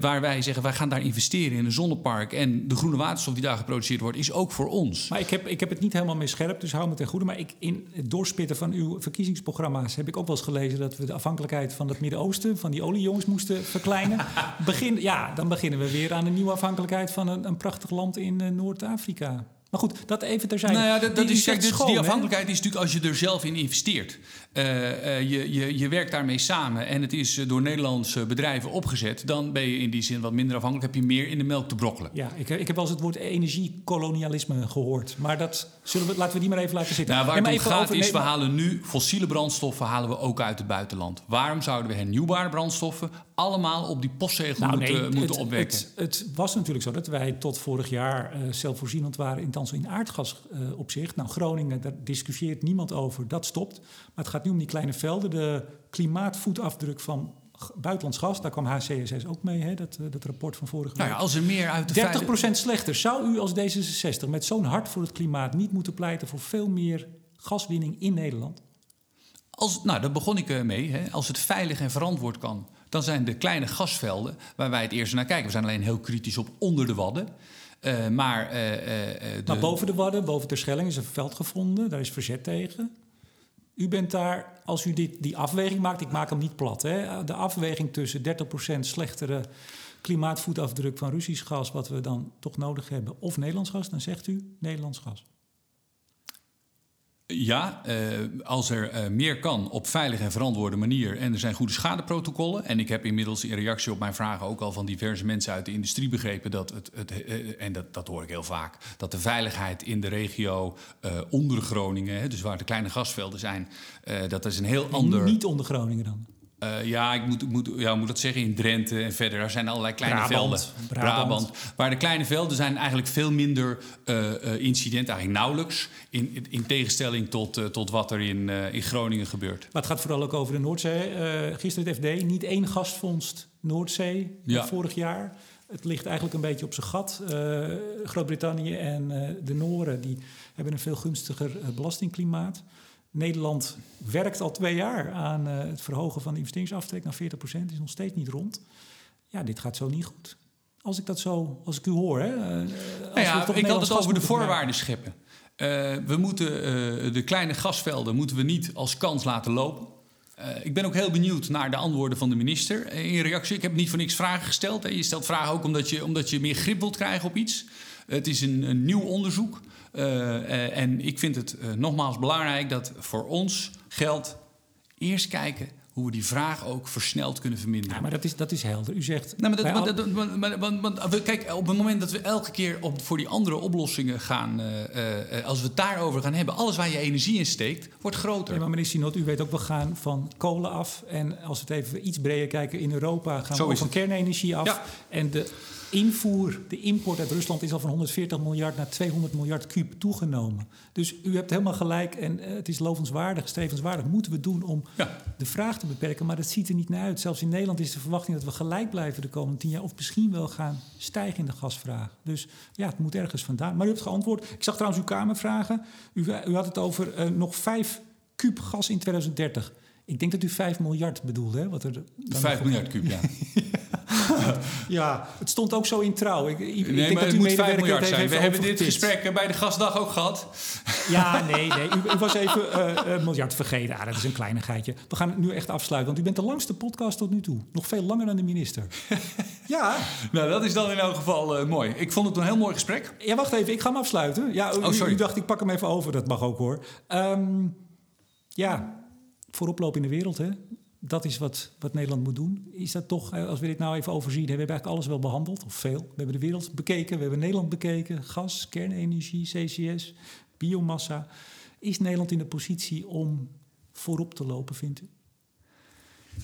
waar wij zeggen, wij gaan daar investeren in een zonnepark. En de groene waterstof die daar geproduceerd wordt, is ook voor ons. Maar ik heb, ik heb het niet helemaal meer scherp, dus hou me ten goede. Maar ik, in het doorspitten van uw verkiezingsprogramma's heb ik ook wel eens gelezen dat we de afhankelijkheid van het Midden-Oosten, van die oliejongens, moesten verkleinen. Begin, ja, dan beginnen we weer aan een nieuwe afhankelijkheid van een, een prachtig land in eh, Noord-Afrika. Maar goed, dat even terzijde. Nou ja, dat, dat Die- is, die schoon, die afhankelijkheid is natuurlijk als je er zelf in investeert. Eh, eh, je, je, je werkt daarmee samen en het is eh, door Nederlandse bedrijven opgezet. Dan ben je in die zin wat minder afhankelijk. Heb je meer in de melk te brokkelen. Ja, ik, ik heb wel eens het woord energiekolonialisme gehoord. Maar dat zullen we, laten we die maar even laten zitten. Nou, waar het om gaat over- is, we halen nu fossiele brandstoffen halen we ook uit het buitenland. Waarom zouden we hernieuwbare brandstoffen allemaal op die postzegel Nou, moeten, nee, moeten opwekken? Het, het was natuurlijk zo dat wij tot vorig jaar zelfvoorzienend waren in, in aardgas eh, opzicht. Nou, Groningen, daar discussieert niemand over, dat stopt. Maar het gaat nu om die kleine velden. De klimaatvoetafdruk van buitenlands gas, daar kwam HCSS ook mee, hè, dat, eh, dat rapport van vorige week. nou ja, als er meer uit de 30% slechter. Zou u als D66 met zo'n hart voor het klimaat niet moeten pleiten voor veel meer gaswinning in Nederland? Als, nou, daar begon ik eh, mee. Hè. Als het veilig en verantwoord kan, dan zijn de kleine gasvelden waar wij het eerst naar kijken. We zijn alleen heel kritisch op onder de wadden. Eh, maar eh, de, Maar boven de Wadden, boven Terschelling is een veld gevonden. Daar is verzet tegen. U bent daar, als u dit, die afweging maakt, ik maak hem niet plat, hè, de afweging tussen 30% slechtere klimaatvoetafdruk van Russisch gas, wat we dan toch nodig hebben, of Nederlands gas, dan zegt u Nederlands gas. Ja, eh, als er eh, meer kan op veilige en verantwoorde manier en er zijn goede schadeprotocollen. En ik heb inmiddels in reactie op mijn vragen ook al van diverse mensen uit de industrie begrepen dat het, het eh, en dat, dat hoor ik heel vaak, dat de veiligheid in de regio onder Groningen, dus waar de kleine gasvelden zijn, dat is een heel ander. Niet onder Groningen dan. Eh, ja, ik moet, moet, ja, moet dat zeggen? In Drenthe en verder. Daar zijn allerlei kleine Brabant. velden. Brabant. Waar de kleine velden zijn eigenlijk veel minder eh, eh, incidenten, eigenlijk nauwelijks. In, in, in tegenstelling tot, tot wat er in, in Groningen gebeurt. Maar het gaat vooral ook over de Noordzee. Gisteren het FD, niet één gasvondst Noordzee Ja. vorig jaar. Het ligt eigenlijk een beetje op zijn gat. Groot-Brittannië en de Nooren die hebben een veel gunstiger belastingklimaat. Nederland werkt al twee jaar aan eh, het verhogen van de investeringsaftrek naar 40 procent. Is nog steeds niet rond. Ja, dit gaat zo niet goed. Als ik dat zo, als ik u hoor, hè? eh, Nou ja, ik had het over de voorwaarden scheppen. Eh, we moeten de kleine gasvelden moeten we niet als kans laten lopen. Ik ben ook heel benieuwd naar de antwoorden van de minister in reactie. Ik heb niet voor niks vragen gesteld. Hè. Je stelt vragen ook omdat je, omdat je meer grip wilt krijgen op iets. Het is een, een nieuw onderzoek. Eh, eh, en ik vind het eh, nogmaals belangrijk dat voor ons geldt eerst kijken hoe we die vraag ook versneld kunnen verminderen. Ja, maar dat is, dat is helder. U zegt... Nou, maar dat, want, want, want- want- kijk, op het moment dat we elke keer op, voor die andere oplossingen gaan, als we het daarover gaan hebben, alles waar je energie in steekt, wordt groter. Ja, maar meneer Sinot, u weet ook, we gaan van kolen af. En als we het even iets breder kijken, in Europa gaan Zo we van kernenergie af. Ja. En de invoer, de import uit Rusland is al van 140 miljard naar 200 miljard kuub toegenomen. Dus u hebt helemaal gelijk en eh, het is lovenswaardig, strevenswaardig. Moeten we doen om Ja. de vraag te beperken, maar dat ziet er niet naar uit. Zelfs in Nederland is de verwachting dat we gelijk blijven de komende tien jaar... of misschien wel gaan stijgen in de gasvraag. Dus ja, het moet ergens vandaan. Maar u hebt geantwoord. Ik zag trouwens uw Kamervragen. U, u had het over eh, nog vijf kuub gas in 2030. Ik denk dat u 5 miljard bedoelde. Hè, wat er dan nog 5 op- miljard kuub, ja. Ja, het stond ook zo in trouw. Ik, ik, Nee, denk maar dat uw moet 5 medewerker miljard zijn. We hebben dit gesprek bij de gasdag ook gehad. Ja, nee, nee. U, u was even eh, miljard vergeten. Ah, dat is een kleinigheidje. We gaan het nu echt afsluiten, want u bent de langste podcast tot nu toe. Nog veel langer dan de minister. ja. Nou, dat is dan in elk geval eh, mooi. Ik vond het een heel mooi gesprek. Ja, wacht even. Ik ga hem afsluiten. Ja, u, Oh, sorry. u dacht, ik pak hem even over. Dat mag ook, hoor. Ehm, ja, vooroploop in de wereld, hè. Dat is wat, wat Nederland moet doen. Is dat toch, eh, als we dit nou even overzien... we hebben eigenlijk alles wel behandeld, of veel. We hebben de wereld bekeken, we hebben Nederland bekeken. Gas, kernenergie, CCS, biomassa. Is Nederland in de positie om voorop te lopen, vindt u?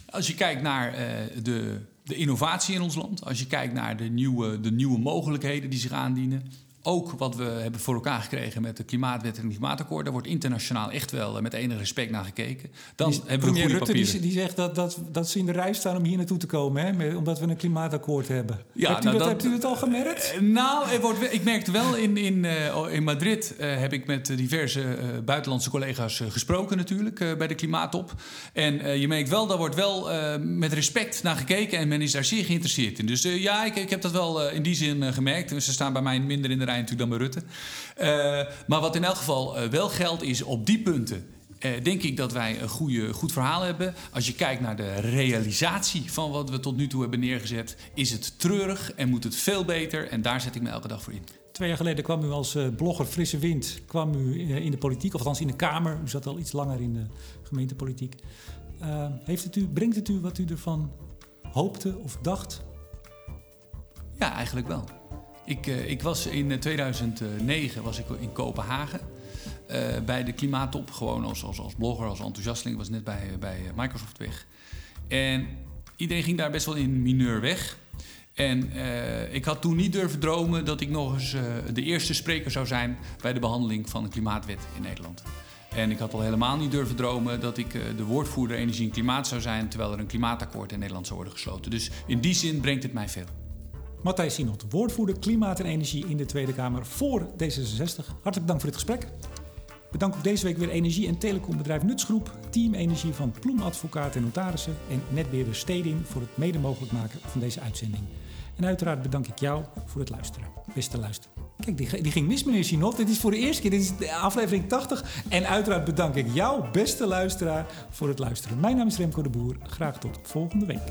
Als je kijkt naar eh, de, de innovatie in ons land, als je kijkt naar de nieuwe, de nieuwe mogelijkheden die zich aandienen, ook wat we hebben voor elkaar gekregen met de Klimaatwet en het Klimaatakkoord. Daar wordt internationaal echt wel eh, met enig respect naar gekeken. Dan Die- hebben we goede Rutte die, die zegt dat, dat, dat ze in de rij staan om hier naartoe te komen, hè? omdat we een klimaatakkoord hebben. Ja, hebt, u nou, dat, dat- hebt u dat al gemerkt? Eh, Nou, er wordt, ik merkte wel in, in, eh, in Madrid heb ik met diverse buitenlandse collega's gesproken natuurlijk bij de klimaattop. En je merkt wel, daar wordt wel met respect naar gekeken en men is daar zeer geïnteresseerd in. Dus ja, ik, ik heb dat wel in die zin gemerkt. Ze staan bij mij minder in de rij natuurlijk dan bij Rutte. Eh, maar wat in elk geval eh, wel geldt is op die punten. eh, denk ik dat wij een goede, goed verhaal hebben. Als je kijkt naar de realisatie van wat we tot nu toe hebben neergezet, is het treurig en moet het veel beter. En daar zet ik me elke dag voor in. Twee jaar geleden kwam u als blogger Frisse Wind kwam u, in de politiek, of althans in de Kamer. U zat al iets langer in de gemeentepolitiek. Heeft het u, brengt het u wat u ervan hoopte of dacht? Ja, eigenlijk wel. Ik, eh, ik was in eh, 2009 was ik in Kopenhagen eh, bij de klimaattop. Gewoon als, als, als blogger, als enthousiasteling. was net bij, bij eh, Microsoft weg. En iedereen ging daar best wel in mineur weg. En eh, ik had toen niet durven dromen dat ik nog eens eh, de eerste spreker zou zijn bij de behandeling van een klimaatwet in Nederland. En ik had al helemaal niet durven dromen dat ik eh, de woordvoerder energie en klimaat zou zijn, terwijl er een klimaatakkoord in Nederland zou worden gesloten. Dus in die zin brengt het mij veel. Matthijs Sinot, woordvoerder Klimaat en Energie in de Tweede Kamer voor D66. Hartelijk dank voor dit gesprek. Bedank ook deze week weer energie- en telecombedrijf Nutsgroep, Team Energie van Ploem Advocaat en Notarissen en netbeheerder Stedin voor het mede mogelijk maken van deze uitzending. En uiteraard bedank ik jou voor het luisteren, beste luisteraar. Kijk, die, die ging mis, meneer Sinot. Dit is voor de eerste keer. Dit is aflevering 80. En uiteraard bedank ik jou, beste luisteraar, voor het luisteren. Mijn naam is Remco de Boer. Graag tot volgende week.